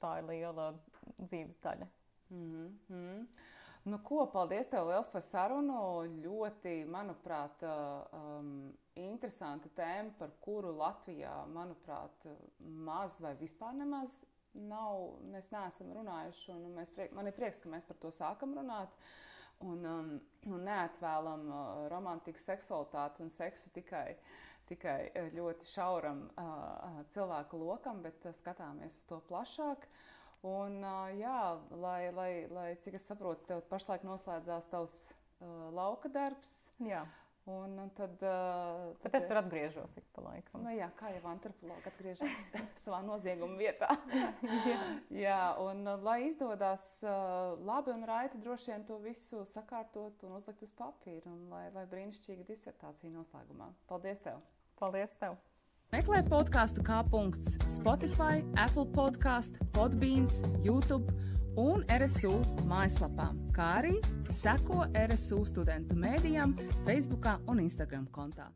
Tā ir liela dzīves daļa. Mm -hmm. Nu, ko, paldies tev liels par sarunu. Ļoti, manuprāt, um, interesanta tēma, par kuru Latvijā, manuprāt, maz vai vispār nemaz nav. Mēs neesam runājuši, un mēs, man ir prieks, ka mēs par to sākam runāt. Un, um, un neatvēlam uh, romantiku, seksualitāti un seksu tikai, tikai ļoti šauram uh, cilvēku lokam, bet uh, skatāmies uz to plašāk. Uh, Un, jā, lai, lai, lai cik es saprotu, tev pašlaik noslēdzās tavs uh, lauka darbs. Jā. Un, un tad, uh, tad, tad es tur atgriežos ik pa laikam. Nu, jā, kā jau antropologi atgriežas savā nozieguma vietā. jā. jā, un lai izdodas uh, labi un raiti droši vien to visu sakārtot un uzlikt uz papīra, un lai, lai brīnišķīga disertācija noslēgumā. Paldies tev! Paldies tev! Meklē podkāstu kā punkts Spotify, Apple podkāstu, Podbeans, YouTube un RSU mājaslapām, kā arī seko RSU studentu mēdījām, Facebook un Instagram kontā.